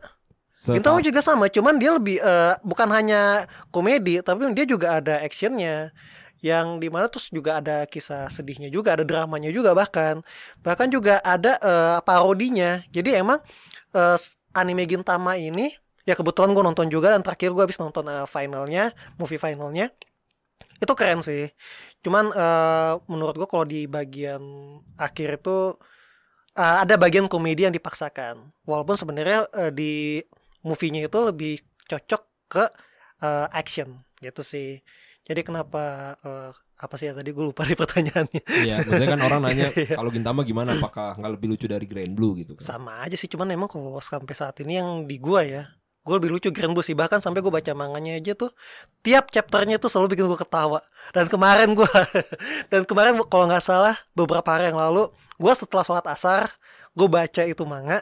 Seta- Gintama juga sama, cuman dia lebih eh, bukan hanya komedi, tapi dia juga ada actionnya, yang di mana terus juga ada kisah sedihnya juga, ada dramanya juga bahkan, bahkan juga ada eh, parodinya. Jadi emang eh, anime Gintama ini, ya kebetulan gue nonton juga dan terakhir gue habis nonton eh, finalnya, movie finalnya, itu keren sih. Cuman eh, menurut gue kalau di bagian akhir itu eh, ada bagian komedi yang dipaksakan, walaupun sebenarnya eh, di movie-nya itu lebih cocok ke eh, action gitu sih. Jadi kenapa eh, apa sih ya tadi gue lupa di pertanyaannya. Iya, maksudnya kan orang nanya Iya. kalau Gintama gimana apakah nggak lebih lucu dari Grand Blue gitu kan. Sama aja sih, cuman emang kalau sampai saat ini yang di gua ya, gue lebih lucu Grand Blue sih. Bahkan sampai gue baca manganya aja tuh, tiap chapternya tuh selalu bikin gue ketawa. Dan kemarin gua dan kemarin kalau nggak salah beberapa hari yang lalu, gua setelah sholat asar, gue baca itu manga,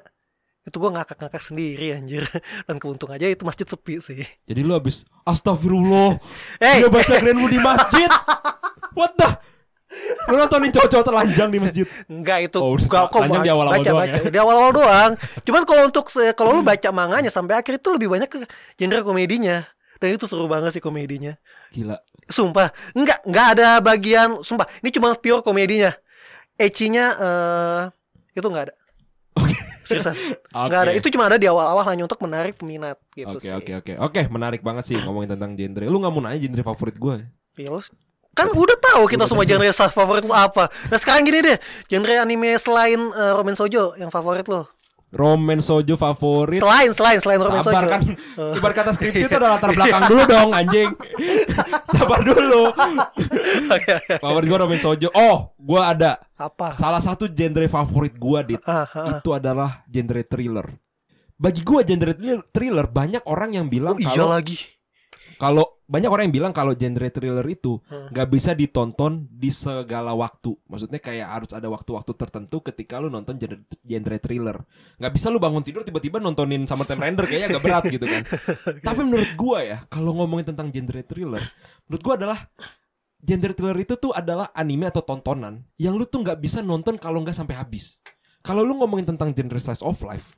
itu gue ngakak-ngakak sendiri anjir. Dan keuntung aja itu masjid sepi sih. Jadi lu habis astagfirullah, Hey, dia baca Grand di masjid. What the? Lu nontonin cowok-cowok telanjang di masjid. Enggak itu Oh, enggak kok baca, di awal-awal baca, doang baca. ya? Di awal-awal doang. Cuman kalau untuk kalau lu baca manganya sampai akhir itu lebih banyak ke genre komedinya. Dan itu seru banget sih komedinya. Gila. Sumpah, enggak enggak ada bagian sumpah. Ini cuma pure komedinya. Ecchi-nya eh itu enggak ada. Seriusan, enggak ada. Oke. Itu cuma ada di awal-awal hanya untuk menarik peminat gitu Oke sih. oke oke oke menarik banget sih ngomongin tentang genre. Lu nggak mau nanya genre favorit gue? Iya, lu- kan udah tahu kita Udah semua genre favorit lu apa. Nah sekarang gini deh, genre anime selain eh, Romen Sojo yang favorit lu. Romance Sojo favorit. Selain selain selain Romen Sabar Sojo. kan Oh. Ibarat kata skripsi itu ada latar belakang dulu dong anjing Sabar dulu. Favorit gue Romance Sojo Oh gue ada Apa? Salah satu genre favorit gue Dit Ah, ah, ah. Itu adalah genre thriller Bagi gue genre thriller- thriller Banyak orang yang bilang Oh iya kalau lagi. Kalau banyak orang yang bilang kalau genre thriller itu Hmm. nggak bisa ditonton di segala waktu. Maksudnya kayak harus ada waktu-waktu tertentu ketika lu nonton genre, genre thriller. Nggak bisa lu bangun tidur tiba-tiba nontonin Summertime Render kayaknya agak berat gitu kan. Tapi menurut gua ya, kalau ngomongin tentang genre thriller, menurut gua adalah genre thriller itu tuh adalah anime atau tontonan yang lu tuh nggak bisa nonton kalau nggak sampai habis. Kalau lu ngomongin tentang genre slice of life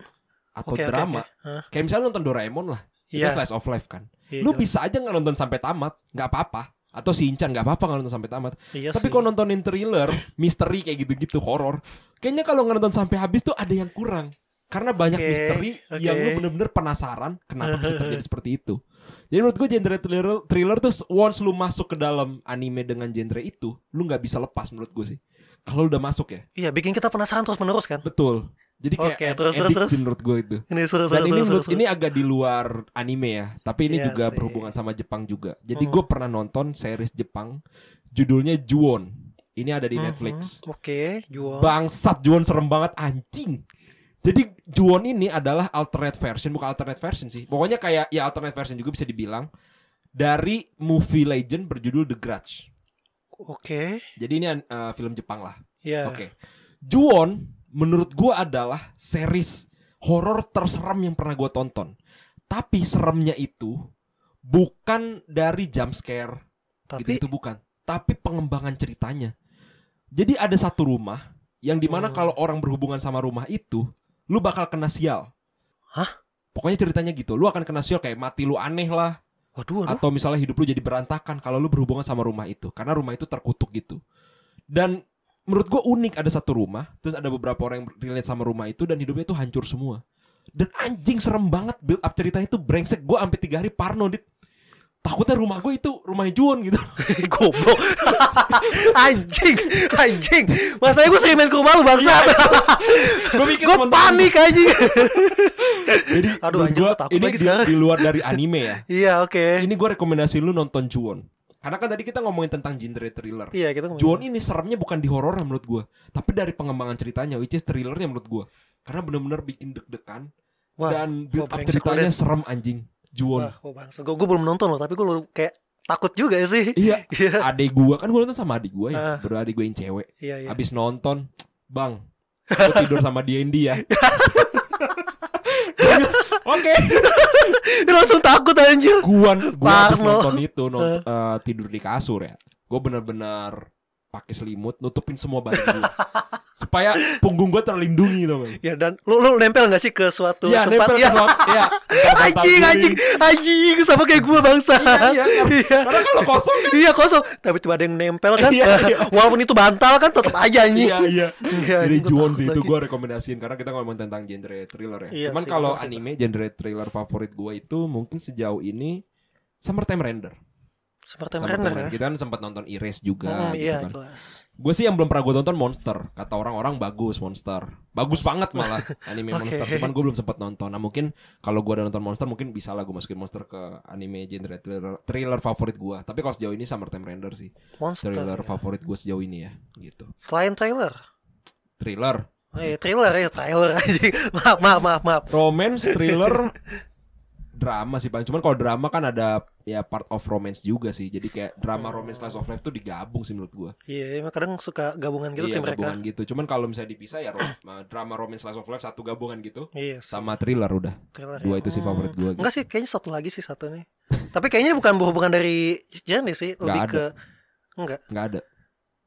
atau oke, drama, oke. Hah? kayak misalnya lu nonton Doraemon lah, itu Iya. slice of life kan iya, lu jelas. bisa aja nggak nonton sampai tamat nggak apa-apa atau Shinchan nggak apa-apa kalau nonton sampai tamat. Iya Tapi kalau nontonin thriller, misteri kayak gitu-gitu, horor, kayaknya kalau nggak nonton sampai habis tuh ada yang kurang. Karena banyak Oke, misteri oke. yang lu bener-bener penasaran kenapa bisa terjadi seperti itu. Jadi menurut gue genre thriller, thriller tuh once lu masuk ke dalam anime dengan genre itu, lu nggak bisa lepas menurut gue sih. Kalau udah masuk ya, Iya, bikin kita penasaran terus menerus kan. betul. Jadi kayak Oke, ad- terus, terus, terus. menurut gue itu. Ini seru Dan seru ini seru, menurut seru, ini agak di luar anime ya, tapi ini Iya juga sih. berhubungan sama Jepang juga. Jadi Hmm. gue pernah nonton series Jepang, judulnya Juon. Ini ada di Mhm. Netflix. Oke, jual. Bangsat Juon serem banget anjing. Jadi Juon ini adalah alternate version, bukan alternate version sih. Pokoknya kayak ya alternate version juga bisa dibilang dari movie legend berjudul The Grudge. Oke. Jadi ini uh, film Jepang lah. Ya. Oke. Juon menurut gua adalah series horor terseram yang pernah gua tonton. Tapi seremnya itu bukan dari jump scare, Tapi gitu itu bukan, tapi pengembangan ceritanya. Jadi ada satu rumah yang di mana Hmm. kalau orang berhubungan sama rumah itu, lu bakal kena sial. Hah? Pokoknya ceritanya gitu, lu akan kena sial kayak mati lu aneh lah, waduh, waduh. atau misalnya hidup lu jadi berantakan kalau lu berhubungan sama rumah itu karena rumah itu terkutuk gitu. Dan menurut gue unik ada satu rumah terus ada beberapa orang yang relate sama rumah itu dan hidupnya itu hancur semua. Dan anjing serem banget build up ceritanya itu brengsek. Gue sampai tiga hari parno dit takutnya rumah gue itu rumahnya Juon gitu Goblok. anjing, anjing. Masalahnya gue sering main ke rumah lu bangsa. gue mikir gue panik anjing. jadi Aduh, anjing, gua gua takut ini lagi di, di luar dari anime ya Iya, oke. ini gue rekomendasi lu nonton Juon karena kan tadi kita ngomongin tentang genre thriller Iya, kita ngomongin. Juon ini seremnya bukan di horor menurut gua, tapi dari pengembangan ceritanya, which is thrillernya menurut gua. Karena bener-bener bikin deg-degan dan build up ceritanya serem anjing. Juon. Wah, wah bangsa. Gue belum nonton loh, tapi gue kayak takut juga sih. Iya, Iya. adik gua kan gua nonton sama adik gua ya, Ah. baru adik gua yang cewek. Iya, iya. Habis nonton, bang, gua tidur sama dia ya. Oke, langsung takut anjir. gua gua habis Parno. nonton itu nont- eh, tidur di kasur ya. Gua bener-bener pakai selimut nutupin semua badan gua. Supaya punggung gua terlindungi kan. Ya dan lu lu nempel gak sih ke suatu Iya, tempat? nempel ke Iya. suatu ya. Anjing, anjing, anjing sama kayak gue bangsa. Iya, iya, karena- Iya. Karena kalau kosong kan. Iya kosong, tapi tiba ada yang nempel kan. Iya, iya. Walaupun itu bantal kan tetap aja anjing. Iya, iya. Iya, Jadi Juon sih itu gue rekomendasiin karena kita ngomong tentang genre thriller ya. Iya Cuman kalau anime genre thriller favorit gue itu mungkin sejauh ini Summertime Render. Seperti Summertime render Render. ya. Kita kan sempat nonton Erase juga Hmm, gitu iya kan. jelas. Gue sih yang belum pernah gue tonton Monster. Kata orang-orang bagus Monster. Bagus banget malah anime Oke. Monster. Cuman gue belum sempat nonton. Nah mungkin kalau gue udah nonton Monster mungkin bisa lah gue masukin Monster ke anime genre thriller, thriller favorit gue. Tapi kalau sejauh ini Summertime Render sih Monster. thriller ya. favorit gue sejauh ini ya. Gitu. Selain trailer. Thriller, Oh, iya, trailer ya, trailer anjing. Maaf, maaf, maaf, maaf. romance, thriller, drama sih paling. Cuman kalau drama kan ada ya part of romance juga sih. Jadi kayak drama romance slice of life tuh digabung sih menurut gua. Iya, emang kadang suka gabungan gitu iya, sih mereka. gabungan gitu. Cuman kalau misalnya dipisah ya rom- drama romance slice of life satu gabungan gitu Iya, sih, sama thriller udah. trailer Dua ya. itu sih Hmm. favorit gua. Gitu. Enggak sih, kayaknya satu lagi sih satu nih. Tapi kayaknya bukan berhubungan dari genre sih, lebih ke enggak. Nggak ada.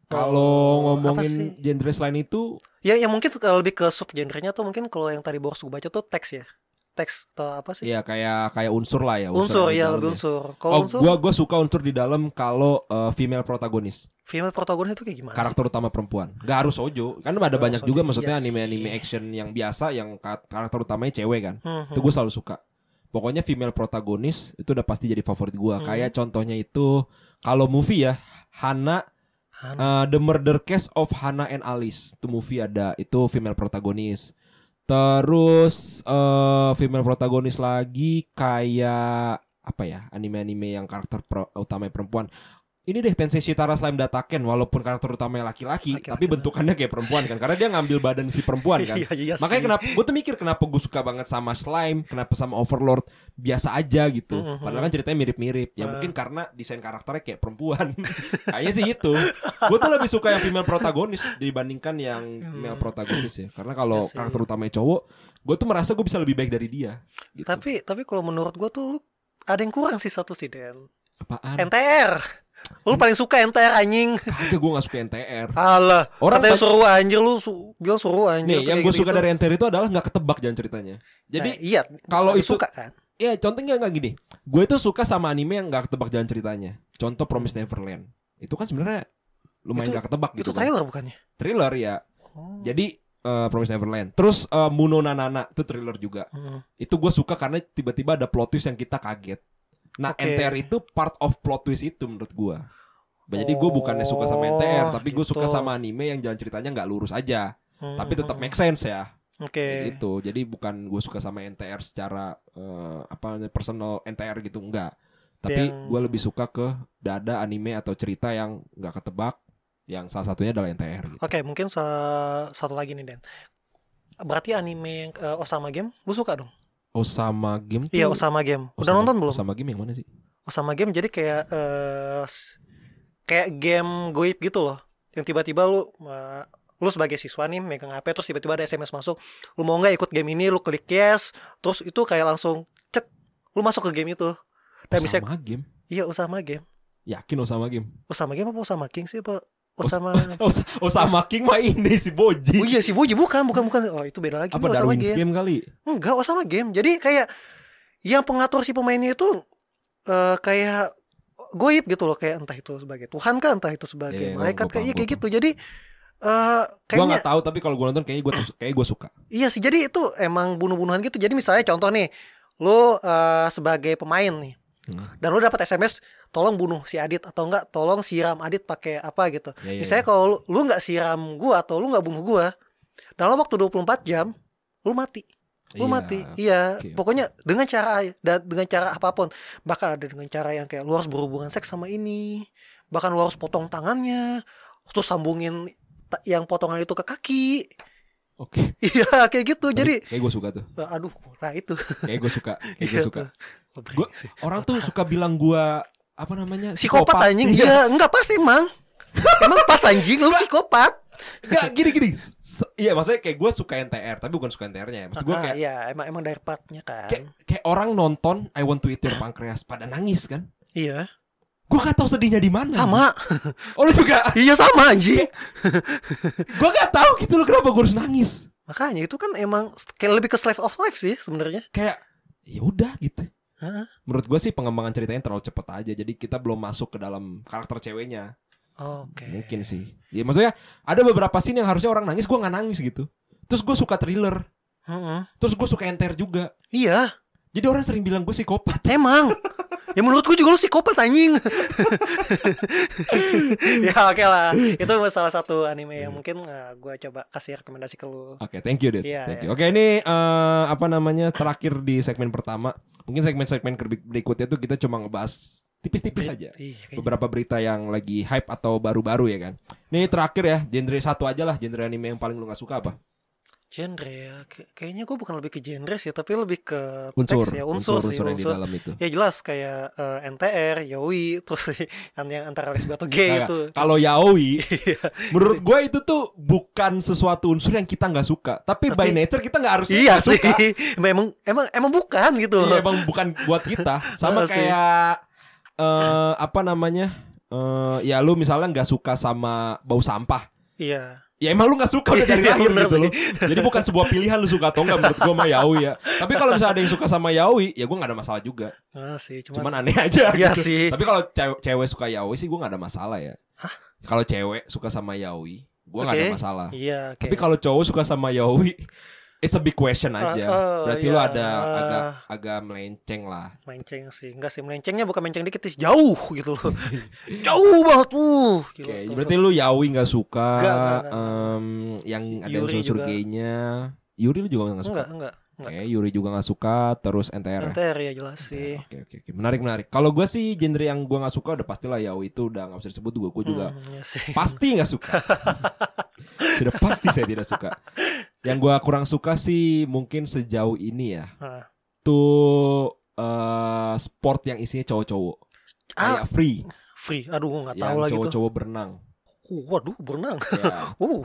Kalau ngomongin genre selain itu Ya, yang mungkin ke- lebih ke sub genrenya tuh mungkin kalau yang tadi Boros gue baca tuh teks ya. Teks atau apa sih? ya kayak kayak unsur lah ya. unsur di ya, lebih unsur. Kalau Oh, unsur gua gua suka unsur di dalam kalau uh, female protagonis. female protagonis itu kayak gimana? sih? karakter utama perempuan. Gak harus Ojo. Kan ada Nggak banyak juga maksudnya iya sih. anime-anime action yang biasa yang ka- karakter utamanya cewek kan. Hmm, Itu gue selalu suka. Pokoknya female protagonis itu udah pasti jadi favorit gua. Hmm. Kayak contohnya itu kalau movie ya Hana Han- uh, The Murder Case of Hana and Alice. Itu movie ada itu female protagonis. Terus eh female protagonis lagi kayak apa ya? Anime-anime yang karakter pro, utamanya perempuan. Ini deh Tensei Shitara Slime Dataken walaupun karakter utamanya laki-laki, tapi bentukannya kayak perempuan kan karena dia ngambil badan si perempuan kan. Iya, iya Makanya kenapa gue tuh mikir kenapa gue suka banget sama slime, kenapa sama Overlord biasa aja gitu. Mhm. Padahal kan ceritanya mirip-mirip. Ya Ah. mungkin karena desain karakternya kayak perempuan. Kayaknya sih itu. Gue tuh lebih suka yang female protagonis dibandingkan yang Hmm. male protagonis ya. Karena kalau Iya sih. karakter utamanya cowok, gue tuh merasa gue bisa lebih baik dari dia. Gitu. Tapi tapi kalau menurut gua tuh lu ada yang kurang sih satu sih Den. apaan? NTR. Lu paling suka NTR anjing. Kagak gue gak suka NTR. Alah, Orang katanya suruh anjir lu su bilang suruh anjir. Nih, yang gue suka dari NTR itu adalah nggak ketebak jalan ceritanya. Jadi nah, iya, kalau itu- suka kan? ya contohnya nggak gini. gue itu suka sama anime yang nggak ketebak jalan ceritanya. Contoh Promise Neverland. Itu kan sebenarnya lumayan Itu- nggak ketebak gitu. Itu kan. trailer bukannya? Thriller ya. Oh. Jadi eh, Promise Neverland. Terus eh, Muno Nanana itu thriller juga. Hmm. Itu gue suka karena tiba-tiba ada plot twist yang kita kaget. Nah, Oke. NTR itu part of plot twist itu menurut gue. Jadi gue bukannya suka sama NTR, Oh, tapi gue suka gitu. sama anime yang jalan ceritanya nggak lurus aja, Hmm, tapi tetap make sense ya. Oke. Kayak gitu. Jadi bukan gue suka sama NTR secara eh, apa personal NTR gitu enggak. Tapi Yang- gue lebih suka ke dada anime atau cerita yang nggak ketebak. Yang salah satunya adalah NTR gitu. Oke, mungkin sa- satu lagi nih Den. Berarti anime yang eh, Osama Game, lu suka dong? Osama Game tuh. Iya, Osama Game. Udah Osama- nonton belum? Osama Game yang mana sih? Osama Game jadi kayak eh, s- kayak game goib gitu loh. Yang tiba-tiba lu eh, lu sebagai siswa nih megang HP terus tiba-tiba ada SMS masuk. Lu mau nggak ikut game ini? Lu klik yes. Terus itu kayak langsung cek lu masuk ke game itu. Dan bisa Osama Game. iya Osama Game. Yakin Osama Game. Osama Game apa Osama King sih apa? Osama Os- Osama King mah ini si Boji. Oh iya si Boji bukan bukan bukan. Oh itu beda lagi. Apa Osama Darwin's Game. Game kali? Enggak, Osama Game. Jadi kayak yang pengatur si pemainnya itu eh, kayak goib gitu loh, kayak entah itu sebagai Tuhan kah, entah itu sebagai Iya, iya, malaikat gua kayak iya, kayak gua gitu. Jadi eh Gua kayaknya nggak tahu tapi kalau gue nonton kayaknya gue kayak gue suka. iya sih. Jadi itu emang bunuh-bunuhan gitu. Jadi misalnya contoh nih, lu eh, sebagai pemain nih Hmm. dan lu dapat SMS tolong bunuh si Adit atau enggak tolong siram Adit pakai apa gitu. Ya, ya, Misalnya ya. kalau lu, lu nggak siram gua atau lu nggak bunuh gua dalam waktu 24 jam lu mati. lu Iya. mati iya oke. pokoknya dengan cara dan dengan cara apa pun bahkan ada dengan cara yang kayak lu harus berhubungan seks sama ini bahkan lu harus potong tangannya terus sambungin yang potongan itu ke kaki Oke. iya kayak gitu jadi kayak gue suka tuh. aduh nah itu Kayak gue suka. Kayak gue Iya suka. Gua- Orang tuh suka bilang gue apa namanya? psikopat anjing Iya. iya enggak pas emang emang pas anjing lu psikopat Enggak gini gini. Iya maksudnya kayak gue suka NTR tapi bukan suka NTR-nya. Maksud gue Ah, kayak iya emang emang dari partnya kan kayak kayak orang nonton I Want to Eat Your Pancreas pada nangis kan? iya Gue gak tahu sedihnya di mana. sama Oh lu juga? iya sama anjing gue gak tahu gitu loh kenapa gue harus nangis. makanya itu kan emang kayak lebih ke slave of life sih sebenarnya Kayak ya udah gitu. Hah? Menurut gue sih pengembangan ceritanya terlalu cepet aja. Jadi kita belum masuk ke dalam karakter ceweknya. oke Mungkin sih. Ya maksudnya ada beberapa scene yang harusnya orang nangis gue nggak nangis gitu. Terus gue suka thriller. Mm-mm. Terus gue suka NTR juga. Iya, Jadi orang sering bilang gue psikopat. emang. ya menurutku juga lu psikopat anjing. ya oke lah. Itu salah satu anime yang mungkin uh, gue coba kasih rekomendasi ke lu. Oke, thank you, Dit. Iya, Thank iya. you. Oke, ini eh, apa namanya terakhir di segmen pertama. Mungkin segmen-segmen berikutnya tuh kita cuma ngebahas tipis-tipis aja. Iya, kayaknya. Beberapa berita yang lagi hype atau baru-baru ya kan. Ini terakhir ya, genre satu aja lah, genre anime yang paling lu gak suka apa? Genre ya, Kay- kayaknya gue bukan lebih ke genre sih, tapi lebih ke Unsur, teks ya, unsur, sih, unsur yang di unsur. dalam itu. Ya jelas kayak eh, NTR, Yaoi, terus yang, yang antara lesbi atau gay Nah, itu. Kalau yaoi, Iya. menurut gue itu tuh bukan sesuatu unsur yang kita nggak suka, tapi, by Tapi- nature kita nggak harus Iya sih. suka. emang emang emang bukan gitu. Iya, emang bukan buat kita. Sama Iya sih. kayak eh apa namanya? eh ya lu misalnya nggak suka sama bau sampah. Iya. Ya emang lu gak suka udah dari Iya, lahir gitu loh Jadi bukan sebuah pilihan lu suka atau enggak Menurut gue sama yaoi ya. Tapi kalau misalnya ada yang suka sama yaoi Ya gue gak ada masalah juga. Ah, sih, cuman, Cuman aneh aja Iya gitu. sih. Tapi kalau cewek, cewek suka yaoi sih gue gak ada masalah ya. Kalau cewek suka sama yaoi Gue gak ada Oke. masalah. Iya, Tapi kayak- kalau cowok suka sama yaoi It's a big question Ah, aja oh, Berarti iya. lu ada agak agak melenceng lah Menceng sih, enggak sih melencengnya bukan menceng dikit sih, jauh gitu loh. jauh banget tuh. Gitu. Oke, berarti lu yaoi gak suka Enggak, enggak, enggak, em, Yang ada Yuri unsur juga. gaynya Yuri lu juga gak suka enggak, enggak. Oke, Yuri juga gak suka Terus NTR ya? NTR ya jelas sih. Oke oke oke menarik menarik. Kalau gue sih genre yang gue nggak suka udah pastilah yaoi itu udah nggak bisa disebut gue. Gue juga Hmm, iya sih. pasti nggak suka. Sudah pasti saya tidak suka. Yang gue kurang suka sih mungkin sejauh ini ya tuh eh, sport yang isinya cowok-cowok Ah, kayak free free. Aduh, gua enggak tahu lagi tuh. cowok-cowok berenang. Uh, waduh, berenang. Ya, Uh,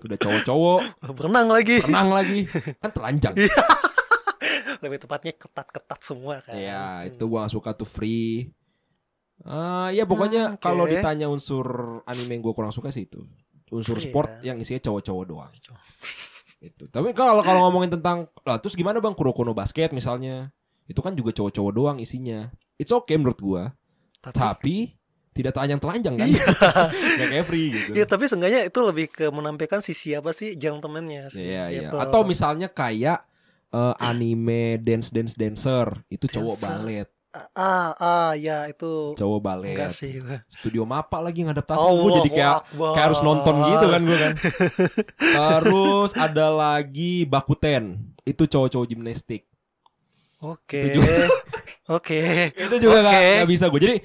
udah cowok-cowok berenang lagi. renang lagi kan telanjang. Lebih tepatnya ketat-ketat semua kan. Iya, Hmm. itu gua gak suka tuh free. Ah, ya pokoknya Hmm, oke. kalau ditanya unsur anime yang gua kurang suka sih itu. Unsur Free sport ya. yang isinya cowok-cowok doang. Itu. Tapi kalau kalau ngomongin tentang lah terus gimana Bang Kurokono basket misalnya Itu kan juga cowok-cowok doang isinya. It's okay menurut gua. Tapi, Tapi tidak telanjang-telanjang kan? Iya. Gak kayak free gitu. Iya, tapi seenggaknya itu lebih ke menampilkan sisi apa sih gentleman-nya sih. Iya iya. gitu. Atau misalnya kayak eh, anime dance dance dancer itu cowok Dancer. Ah ah ya itu cowok balet. enggak sih. Studio Mapa lagi ngadaptasi Oh, gue jadi kayak kayak harus nonton gitu kan gue kan. Terus ada lagi Bakuten. Itu cowok-cowok gimnastik. Oke. Itu juga- Oke. Itu juga Oke. nggak bisa gue. Jadi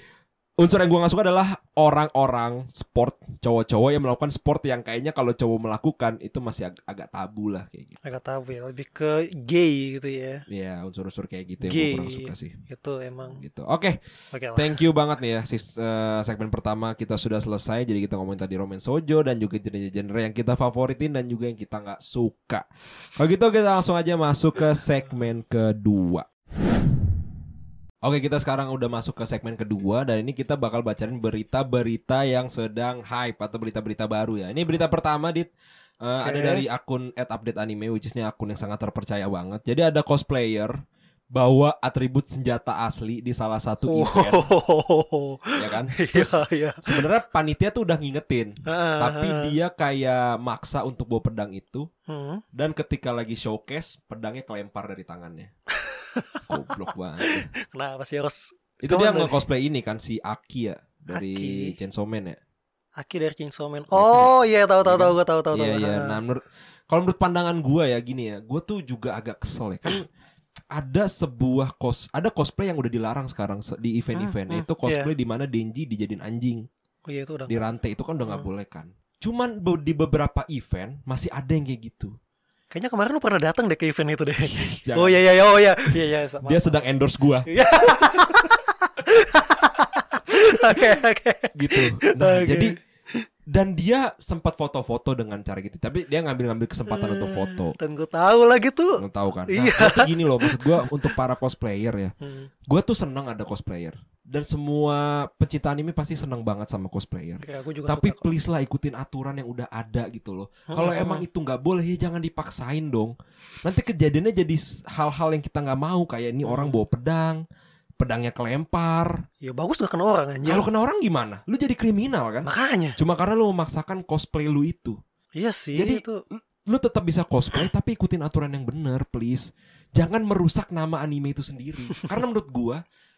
unsur yang gue gak suka adalah orang-orang sport cowok-cowok yang melakukan sport yang kayaknya kalau cowok melakukan itu masih ag- agak tabu lah kayak gitu. Agak tahu ya, lebih ke gay gitu ya. Ya unsur-unsur kayak gitu yang Gay. gue kurang suka sih. Itu emang Gitu. Oke, oke lah. thank you banget nih ya. Sis, eh, segmen pertama kita sudah selesai. Jadi kita ngomongin tadi Roman Sojo dan juga genre-genre yang kita favoritin dan juga yang kita nggak suka. Kalau gitu kita langsung aja masuk ke segmen kedua. Oke kita sekarang udah masuk ke segmen kedua dan ini kita bakal bacain berita-berita yang sedang hype atau berita-berita baru ya. Ini berita pertama dit Eh, ada Oke. dari akun @updateanime which is ini akun yang sangat terpercaya banget. Jadi ada cosplayer bawa atribut senjata asli di salah satu event Oh. ya kan? Iya, Terus iya. sebenarnya panitia tuh udah ngingetin, Ah, tapi ah. dia kayak maksa untuk bawa pedang itu Hmm. dan ketika lagi showcase pedangnya kelempar dari tangannya. Goblok banget. Kenapa sih harus Itu dia nge-cosplay ini kan si Aki ya dari Aki. Chainsaw Man ya. Aki dari Chainsaw Man? Oh iya tahu tahu Iya tahu gue tahu tahu Iya tahu. iya. Ah. Nah, menurut kalau menurut pandangan gua ya gini ya, gua tuh juga agak kesel ya. Kan ada sebuah cos ada cosplay yang udah dilarang sekarang se- di event-event Hmm, hmm, yaitu cosplay di mana Denji dijadiin anjing Oh iya itu udah. di rantai itu kan udah nggak Hmm. boleh kan. Cuman di beberapa event masih ada yang kayak gitu. Kayaknya kemarin lu pernah datang deh ke event itu deh. Jangan. Oh iya iya iya, oh iya iya iya. sama- Dia sedang endorse gua Iya. Oke oke. gitu. Nah, Oke. jadi dan dia sempat foto-foto dengan cara gitu. Tapi dia ngambil-ngambil kesempatan untuk foto. Dan gue tahu lagi tuh. Lo tahu kan? Nah, Iya. tuh gini loh maksud gua untuk para cosplayer ya. Hmm. Gue tuh seneng ada cosplayer dan semua pecinta anime pasti seneng banget sama cosplayer. Ya, gue juga Tapi suka please lah ikutin aturan yang udah ada gitu loh. Kalau Hmm. emang itu nggak boleh ya jangan dipaksain dong. Nanti kejadiannya jadi hal-hal yang kita nggak mau kayak ini Hmm. orang bawa pedang, pedangnya kelempar. Ya bagus gak kena orang anjir. Kalau kena orang gimana? Lu jadi kriminal kan? Makanya. Cuma karena lu memaksakan cosplay lu itu. Iya sih Jadi- itu. Lu tetap bisa cosplay tapi ikutin aturan yang bener please. Jangan merusak nama anime itu sendiri. karena menurut gua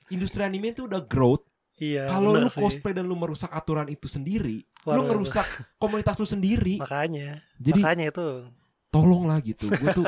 industri anime itu udah growth Iya. Kalau benar lu sih. cosplay dan lu merusak aturan itu sendiri, Waduh, lu ngerusak komunitas lu sendiri. Makanya. Jadi Makanya itu. Tolonglah gitu. Gue tuh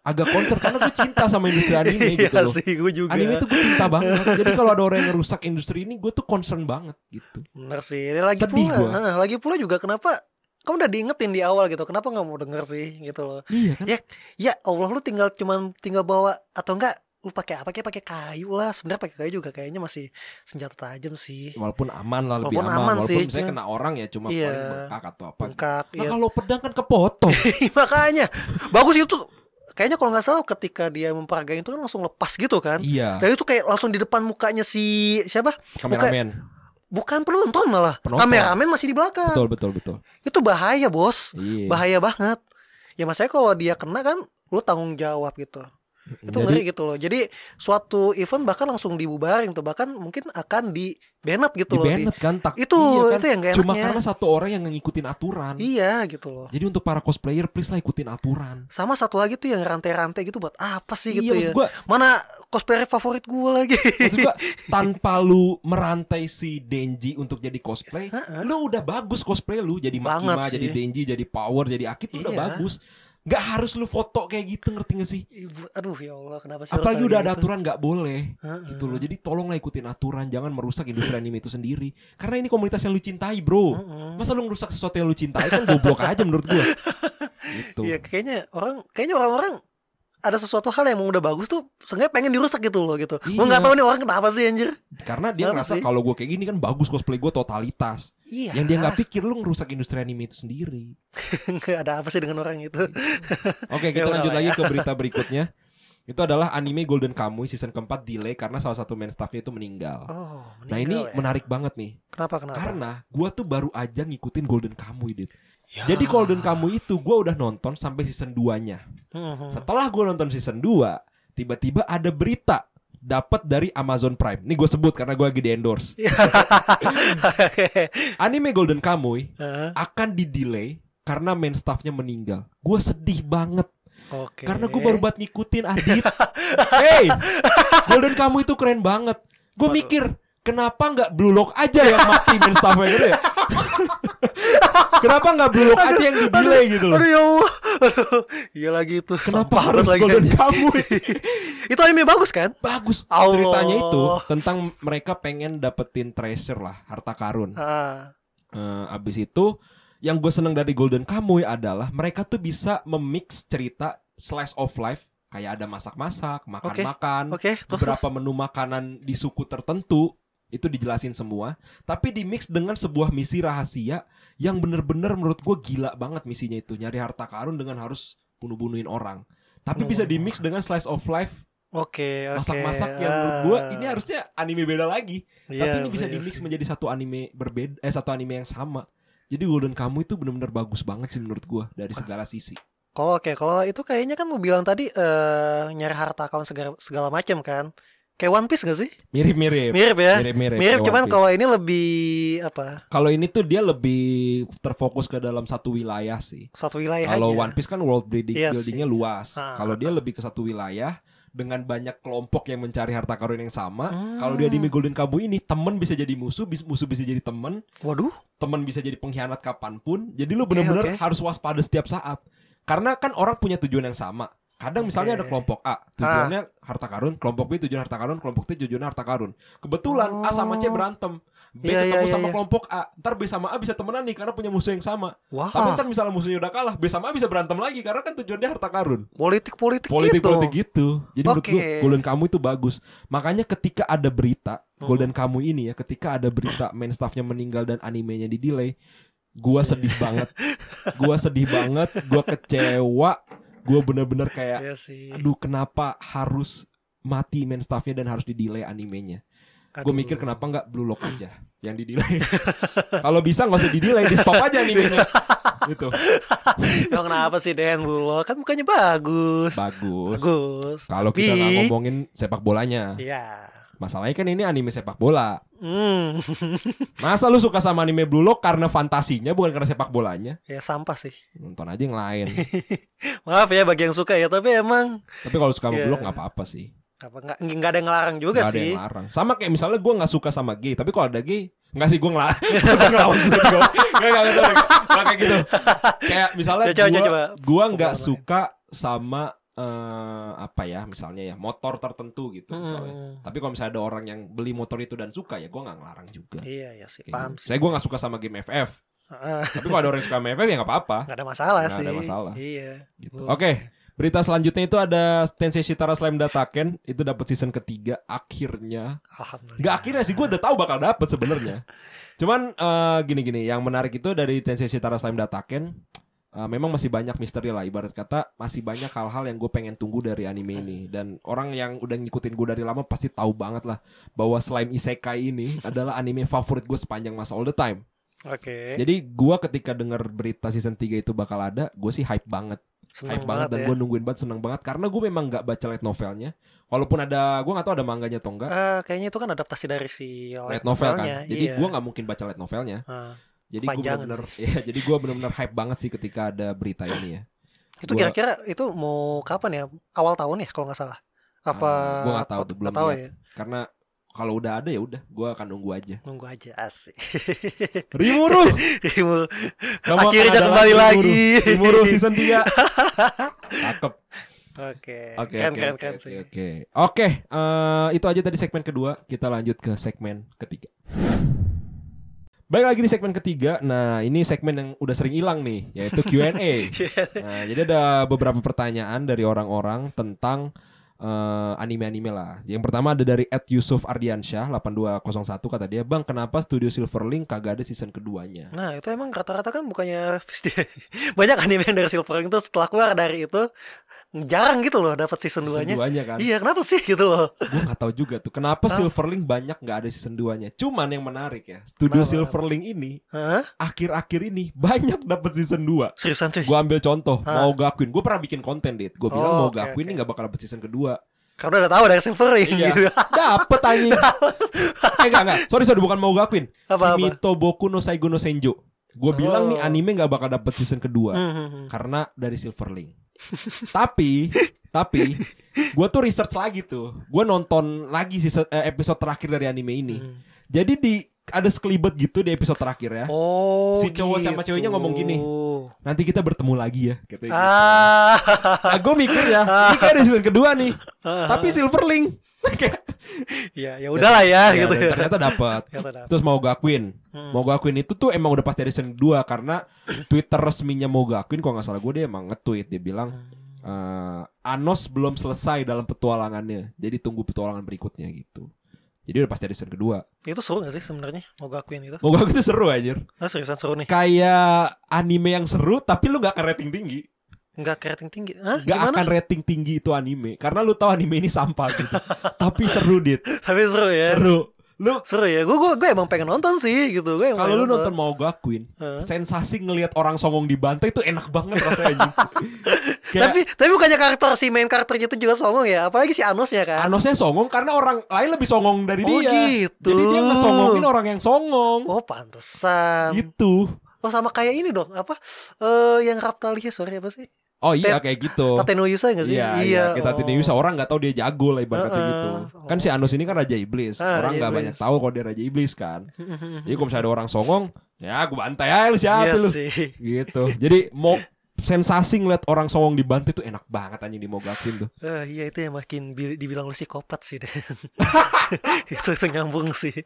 agak concern karena gue cinta sama industri anime gitu Iya loh. sih gue juga. Anime tuh gue cinta banget. Jadi kalau ada orang yang ngerusak industri ini, gue tuh concern banget gitu. Bener sih. Ini lagi Sedih pula. gua. Nah, lagi pula juga kenapa kamu udah diingetin di awal gitu. Kenapa nggak mau denger sih gitu loh. Iya kan? Ya, Ya Allah lu tinggal cuman tinggal bawa atau enggak lu pakai apa kayak pakai kayu lah. Sebenarnya pakai kayu juga kayaknya masih senjata tajam sih. Walaupun aman lah lebih Walaupun aman. aman Walaupun sih, misalnya kena orang ya cuma Iya. paling bengkak atau apa. gitu. Bengkak. Nah iya. kalau pedang kan kepotong. Makanya bagus itu kayaknya kalau nggak salah ketika dia memperagain itu kan langsung lepas gitu kan. iya. Dan itu kayak langsung di depan mukanya si siapa? Kameramen. Bukan penonton malah. Penonton. Kameramen masih di belakang. Betul betul betul. Itu bahaya, Bos. Iya. Bahaya banget. Ya maksudnya kalau dia kena kan lu tanggung jawab gitu. Itu Jadi ngeri gitu loh. Jadi suatu event bahkan langsung dibubarin tuh. Bahkan mungkin akan di banned gitu di loh. banned kan tak Itu iya kan? itu yang gak Cuma enaknya. karena satu orang yang ngikutin aturan. Iya gitu loh. Jadi untuk para cosplayer please lah ikutin aturan. Sama satu lagi tuh yang rantai-rantai gitu buat apa sih iya, gitu ya. maksud gua, Mana cosplayer favorit gue lagi. maksud gua tanpa lu merantai si Denji untuk jadi cosplay, lu udah bagus cosplay lu jadi Makima, jadi Denji, jadi Power, jadi Akit udah Iya. bagus. Nggak harus lu foto kayak gitu ngerti gak sih? Ibu, aduh ya Allah kenapa sih Apalagi udah ada gitu? aturan nggak boleh Heeh. gitu loh. Jadi tolonglah ikutin aturan, jangan merusak industri anime itu sendiri. Karena ini komunitas yang lu cintai, bro. Heeh. Masa lu ngerusak sesuatu yang lu cintai kan goblok aja menurut gua. Gitu. Iya kayaknya orang kayaknya orang-orang ada sesuatu hal yang emang udah bagus tuh seenggaknya pengen dirusak gitu loh gitu. Gua nggak Iya. tahu nih orang kenapa sih anjir. Karena dia Kenapa ngerasa kalau gue kayak gini kan bagus cosplay gue totalitas. Iya. Yang dia nggak pikir lu ngerusak industri anime itu sendiri. Nggak ada apa sih dengan orang itu. Oke, Ya kita udah lanjut lah lagi ya. ke berita berikutnya. Itu adalah anime Golden Kamuy season keempat delay karena salah satu main staffnya itu meninggal. Oh, nah ini meninggal ya? menarik banget nih, Kenapa kenapa? karena gue tuh baru aja ngikutin Golden Kamuy, dit. Ya. Jadi Golden Kamuy itu gue udah nonton sampai season 2-nya. Mhm. Setelah gue nonton season 2, tiba-tiba ada berita dapat dari Amazon Prime. Nih gue sebut karena gue lagi di endorse. Anime Golden Kamuy Hah? akan di delay karena main staffnya meninggal. Gue sedih banget Oke. karena gue baru buat ngikutin Adit. hey, Golden Kamuy itu keren banget. Gue mikir kenapa nggak Blue Lock aja yang mati main staffnya gitu ya? kenapa nggak Blue Lock aja yang di delay gitu loh? Aduh ya Allah. Iya lagi itu. Kenapa harus lagi Golden anjing. Kamuy? itu anime bagus kan? Bagus Allah. ceritanya itu tentang mereka pengen dapetin treasure lah, harta karun. Ah, Eh, abis itu yang gue seneng dari Golden Kamuy adalah mereka tuh bisa memix cerita slice of life kayak ada masak-masak, makan-makan, Oke, terus beberapa menu makanan di suku tertentu itu dijelasin semua, tapi di mix dengan sebuah misi rahasia yang bener-bener menurut gue gila banget misinya itu nyari harta karun dengan harus bunuh-bunuhin orang. Tapi bisa di mix dengan slice of life Oke, oke. masak-masak yang menurut gue Ah, ini harusnya anime beda lagi. iya Tapi ini bisa di iya mix sih. menjadi satu anime berbeda eh satu anime yang sama. Jadi Golden Kamu itu benar-benar bagus banget sih menurut gua dari segala sisi. Kalau oke, kalau itu kayaknya kan lu bilang tadi eh nyari harta kawan segala, segala macam kan. Kayak One Piece gak sih? Mirip-mirip. Mirip ya. Mirip-mirip. Mirip cuman kalau ini lebih apa? kalau ini tuh dia lebih terfokus ke dalam satu wilayah sih. Satu wilayah Kalau aja. One Piece kan world building Iya buildingnya luas. Ah, Kalau ah, dia lebih ke satu wilayah dengan banyak kelompok yang mencari harta karun yang sama. Hmm. Kalau dia di Golden Kamu ini temen bisa jadi musuh, bis- musuh bisa jadi temen, Waduh. temen bisa jadi pengkhianat kapan pun. Jadi lu bener-bener oke. harus waspada setiap saat. Karena kan orang punya tujuan yang sama. Kadang misalnya Oke. ada kelompok A, tujuannya harta karun, kelompok B tujuan harta karun, kelompok C tujuannya harta karun. Kebetulan A sama C Oh. berantem. B Iya, ketemu iya, sama iya. kelompok A. Ntar B sama A bisa temenan nih karena punya musuh yang sama. Wah. Tapi ntar misalnya musuhnya udah kalah, B sama A bisa berantem lagi karena kan tujuannya harta karun. politik-politik Politik gitu. politik gitu. Jadi menurut Oke. gue Golden Kamu itu bagus. Makanya ketika ada berita Hmm. Golden Kamu ini ya, ketika ada berita main staffnya meninggal dan animenya di delay, gua sedih banget. Gua sedih banget, gua kecewa. Gua bener-bener kayak Iya sih. aduh kenapa harus mati main staffnya dan harus di delay animenya. Gue mikir kenapa nggak Blue Lock aja yang di delay. Kalau bisa nggak usah di delay, di stop aja animenya. gitu. Emang kenapa sih Den Bulo? Kan mukanya bagus. Bagus. Bagus. Kalau Tapi- kita nggak ngomongin sepak bolanya, Iya. Masalahnya kan ini anime sepak bola. Hmm. Masa lu suka sama anime Blue Lock karena fantasinya bukan karena sepak bolanya? ya sampah sih. Nonton aja yang lain. Maaf ya bagi yang suka ya, tapi emang Tapi kalau suka sama Iya. Blue Lock nggak apa-apa sih. apa nggak nggak ada yang ngelarang juga ada sih. yang larang. Sama kayak misalnya gue nggak suka sama gay, tapi kalau ada gay Enggak sih gue ngelarang ngelawan juga Gue Nggak nggak nggak nggak kayak gitu Kayak misalnya gue coba. Gue nggak Coba, suka sama eh, Apa ya misalnya ya Motor tertentu gitu misalnya Hmm. Tapi kalau misalnya ada orang yang beli motor itu dan suka ya gue nggak ngelarang juga Iya ya sih, Kayak paham gitu. sih. Saya gue nggak suka sama game FF Tapi kalau ada orang yang suka sama FF ya nggak apa-apa nggak ada masalah Nggak sih. ada masalah. Iya. gitu. Oke Berita selanjutnya itu ada Tensei Shitara Slime Dataken Itu dapat season ketiga Akhirnya Alhamdulillah. Gak akhirnya sih gue udah tahu bakal dapet sebenarnya. Cuman eh, gini-gini, yang menarik itu dari Tensei Shitara Slime Dataken eh, memang masih banyak misteri lah ibarat kata masih banyak hal-hal yang gue pengen tunggu dari anime ini dan orang yang udah ngikutin gue dari lama pasti tahu banget lah bahwa slime isekai ini adalah anime favorit gue sepanjang masa all the time. Oke. Jadi gue ketika dengar berita season 3 itu bakal ada, gue sih hype banget Seneng hype banget, dan ya. gue nungguin banget seneng banget karena gue memang nggak baca light novelnya walaupun ada gue nggak tahu ada manganya atau enggak Eh, kayaknya itu kan adaptasi dari si light novel kan jadi iya. gue nggak mungkin baca light novelnya Ah. Jadi gue bener-bener ya jadi gue bener-bener hype banget sih ketika ada berita ini ya Itu Gua- kira-kira itu mau kapan ya? Awal tahun ya kalau nggak salah. Apa? Ah, gua nggak tahu tuh, belum tahu ya. karena kalau udah ada ya udah gue akan nunggu aja Nunggu aja asik. Rimuru Rimuru. Kamu Akhirnya kembali Rimuru. lagi. Rimuru season 3 cakep Oke. oke oke oke oke eh, itu aja tadi segmen kedua kita lanjut ke segmen ketiga Baik lagi di segmen ketiga. Nah, ini segmen yang udah sering hilang nih, yaitu Q&A. Nah, jadi ada beberapa pertanyaan dari orang-orang tentang eh, anime-anime lah. Yang pertama ada dari Ed Yusuf Ardiansyah 8201 kata dia, "Bang, kenapa Studio Silverlink kagak ada season keduanya?" Nah itu emang rata-rata kan bukannya banyak anime yang dari Silverlink tuh setelah keluar dari itu jarang gitu loh dapat season 2 nya. keduanya kan. Iya kenapa sih gitu loh? Gue nggak tahu juga tuh kenapa Ah. Silverlink banyak nggak ada season 2-nya. Cuman yang menarik ya, Studio Kenapa? Silverlink ini Hah? akhir-akhir ini banyak dapat season 2. Seriusan cuy? Gue ambil contoh, Ah. mau gakuin. Gue pernah bikin konten, Dit. Gue bilang Oh, mau oke, gakuin oke. ini nggak bakal dapet season kedua. Karena udah tahu dari Silvering Iya. gitu. Dapet anjing. eh enggak enggak. Sorry sorry bukan mau gakuin. Apa apa? Kimito Boku no Saigo no Senjo. Gue bilang nih Oh. anime nggak bakal dapet season kedua Hmm, hmm, hmm. karena dari Silverling. Tapi tapi gue tuh research lagi tuh. Gue nonton lagi season, eh, episode terakhir dari anime ini. Hmm. Jadi di ada sekelibet gitu di episode terakhir ya. Oh, Si cowok sama ceweknya ngomong gini. Nanti kita bertemu lagi ya. Katanya gitu. Ah. Nah, gue mikir ya, ini kayak ada season kedua nih. Tapi Silverling. Ya ya udahlah ya, Ya, gitu ya. Ternyata dapat. Terus mau gakuin. Hmm. Mau gakuin itu tuh emang udah pasti dari season 2 karena Twitter resminya mau gakuin kalau nggak salah gue dia emang nge-tweet dia bilang eh, Anos belum selesai dalam petualangannya. Jadi tunggu petualangan berikutnya gitu. Jadi udah pasti dari season kedua. Itu seru gak sih sebenarnya? Mau gakuin itu? Mau gakuin itu seru anjir. Ah, seriusan seru nih. Kayak anime yang seru tapi lu nggak akan rating tinggi. Enggak ke rating tinggi. Hah? Gak Gimana? akan rating tinggi itu anime karena lu tahu anime ini sampah gitu. tapi seru dit. Tapi seru ya. Seru. Lu Seru ya. Gue gue gue emang pengen nonton sih gitu. Gue kalau lu nonton mau gakuin, Heeh. sensasi ngelihat orang songong dibantai itu enak banget rasanya. Kayak Tapi tapi bukannya karakter si main karakternya itu juga songong ya? Apalagi si Anosnya kan. Anosnya songong karena orang lain lebih songong dari Oh, dia. gitu. Jadi dia ngesongongin orang yang songong. Oh pantesan. Gitu. Oh sama kayak ini dong. Apa? Eh yang Raptalia sorry apa sih? Oh iya Tet- kayak gitu. Tateno Yusa gak sih? Iya, iya, kita oh. tidak bisa orang nggak tahu dia jago lah ibaratnya Heeh. gitu. Kan si Anos ini kan raja iblis. Ah, orang nggak banyak tahu kalau dia raja iblis kan. Jadi kalau misalnya ada orang songong, ya gue bantai aja lu siapa Iya lu. sih. Gitu. Jadi mau sensasi ngeliat orang songong dibantai tuh enak banget anjing di Mogakin tuh. Eh, iya itu yang makin bi- dibilang lu psikopat sih Den. itu itu nyambung sih.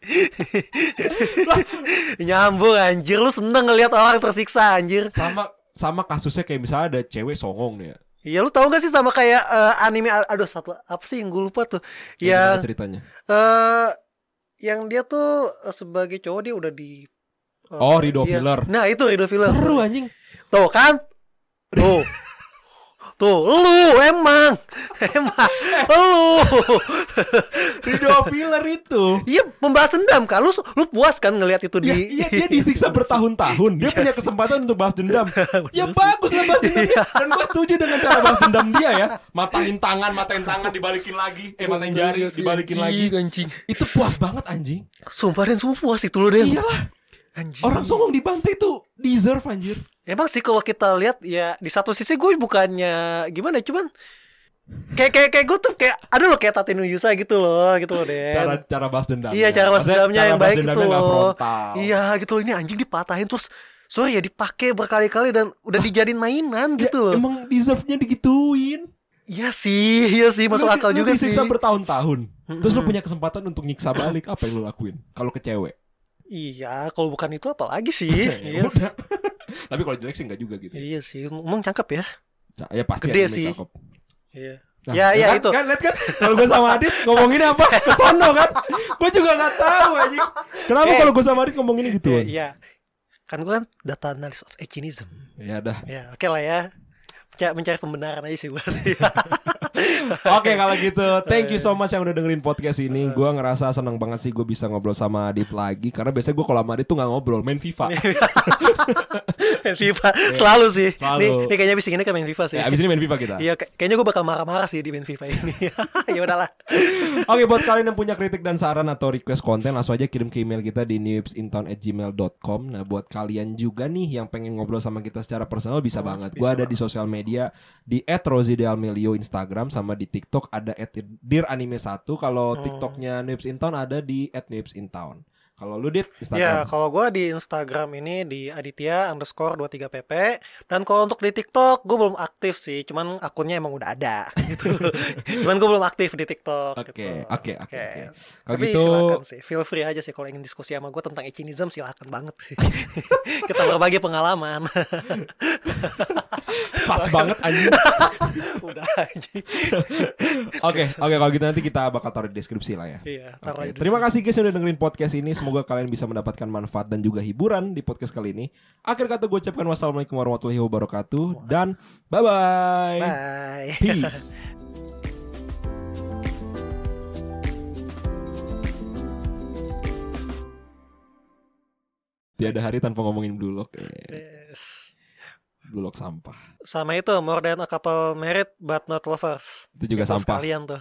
nyambung anjir lu seneng ngelihat orang tersiksa anjir. Sama sama kasusnya kayak misalnya ada cewek songong nih ya. Iya lu tahu gak sih sama kayak eh, anime aduh satu apa sih yang gue lupa tuh. Kayak Yang ceritanya. eh yang dia tuh eh, sebagai cowok dia udah di eh, Oh, Rido iya. Filler. Nah, itu Rido Filler. Seru anjing. Tuh kan? Tuh. Tuh, lu emang. Emang lu. Rido Filler itu. Iya, membahas dendam kan. Lu lu puas kan ngelihat itu Ya, di iya dia disiksa bertahun-tahun. Dia punya kesempatan untuk balas dendam. ya bagus lah balas dendam. Iya. Dan gue setuju dengan cara balas dendam dia ya. Matain tangan, matain tangan dibalikin lagi. Eh matain jari dibalikin lagi. anjing. Itu puas banget anjing. Sumpah dan semua puas itu lu deh. Iyalah. Anjing. Orang songong dibantai itu deserve anjir. Emang sih kalau kita lihat ya di satu sisi gue bukannya gimana cuman kayak kayak kayak gue tuh kayak aduh lo kayak Tateno Yusa gitu loh gitu loh deh. Cara cara balas dendam. Iya, cara balas dendamnya yang baik gitu Gak loh. Iya gitu loh ini anjing dipatahin terus sorry ya dipakai berkali-kali dan udah dijadiin mainan Ya, gitu loh. Emang deserve-nya digituin. Iya sih, iya sih masuk Lu- akal lu juga sih. disiksa bertahun-tahun. Terus lu punya kesempatan untuk nyiksa balik, apa yang lu lakuin? Kalau ke cewek. Iya, kalau bukan itu apa lagi sih? Ya iya. Tapi kalau jelek sih enggak juga gitu. iya sih, emang cakep ya. Ca- Ya pasti Gede sih. cakep. Iya. Nah, Ya, ya, kan, itu. Kan lihat kan kalau gue sama Adit ngomonginnya apa? Ke sono kan? Gue juga nggak tahu anjing. Kenapa Eh. kalau gue sama Adit ngomonginnya gitu? Iya, iya. Kan gue kan data analis of echinism. Ya udah. Ya, oke lah ya. Mencari, mencari pembenaran aja sih gue sih. Oke kalau gitu, thank you so much yang udah dengerin podcast ini. Gue ngerasa seneng banget sih gue bisa ngobrol sama Adit lagi. Karena biasanya gue kalau sama Adit tuh nggak ngobrol, main FIFA. main FIFA selalu sih. Selalu. Nih, nih kayaknya abis ini kan main FIFA sih. Ya, abis ini main FIFA kita. Iya, kay- kayaknya gue bakal marah-marah sih di main FIFA ini. ya udahlah. Oke buat kalian yang punya kritik dan saran atau request konten langsung aja kirim ke email kita di newspintown@gmail.com. Nah buat kalian juga nih yang pengen ngobrol sama kita secara personal bisa banget. Gue ada di sosial media di @rosidealmelio Instagram sama di TikTok ada @diranime1. Kalau Hmm. TikToknya Newspintown ada di @newspintown. Kalau lu dit Ya, Instagram. kalau gue di Instagram ini di Aditya underscore 23pp Dan kalau untuk di TikTok gue belum aktif sih Cuman akunnya emang udah ada gitu Cuman gue belum aktif di TikTok Oke, gitu. oke, oke, oke. Kalau gitu silakan sih, feel free aja sih kalau ingin diskusi sama gue tentang Echinism silakan banget sih Kita berbagi pengalaman pas banget anjing. Udah aja Oke, oke kalau gitu nanti kita bakal taruh di deskripsi lah ya. Iya, taruh di Terima kasih guys udah dengerin podcast ini. Semoga kalian bisa mendapatkan manfaat dan juga hiburan di podcast kali ini. Akhir kata gue ucapkan wassalamualaikum warahmatullahi wabarakatuh dan bye bye. Bye Peace. Tiada hari tanpa ngomongin Lock. Eh, Yes. Blue Lock sampah. Sama itu more than a couple married but not lovers Itu juga Itu sampah. Sekalian tuh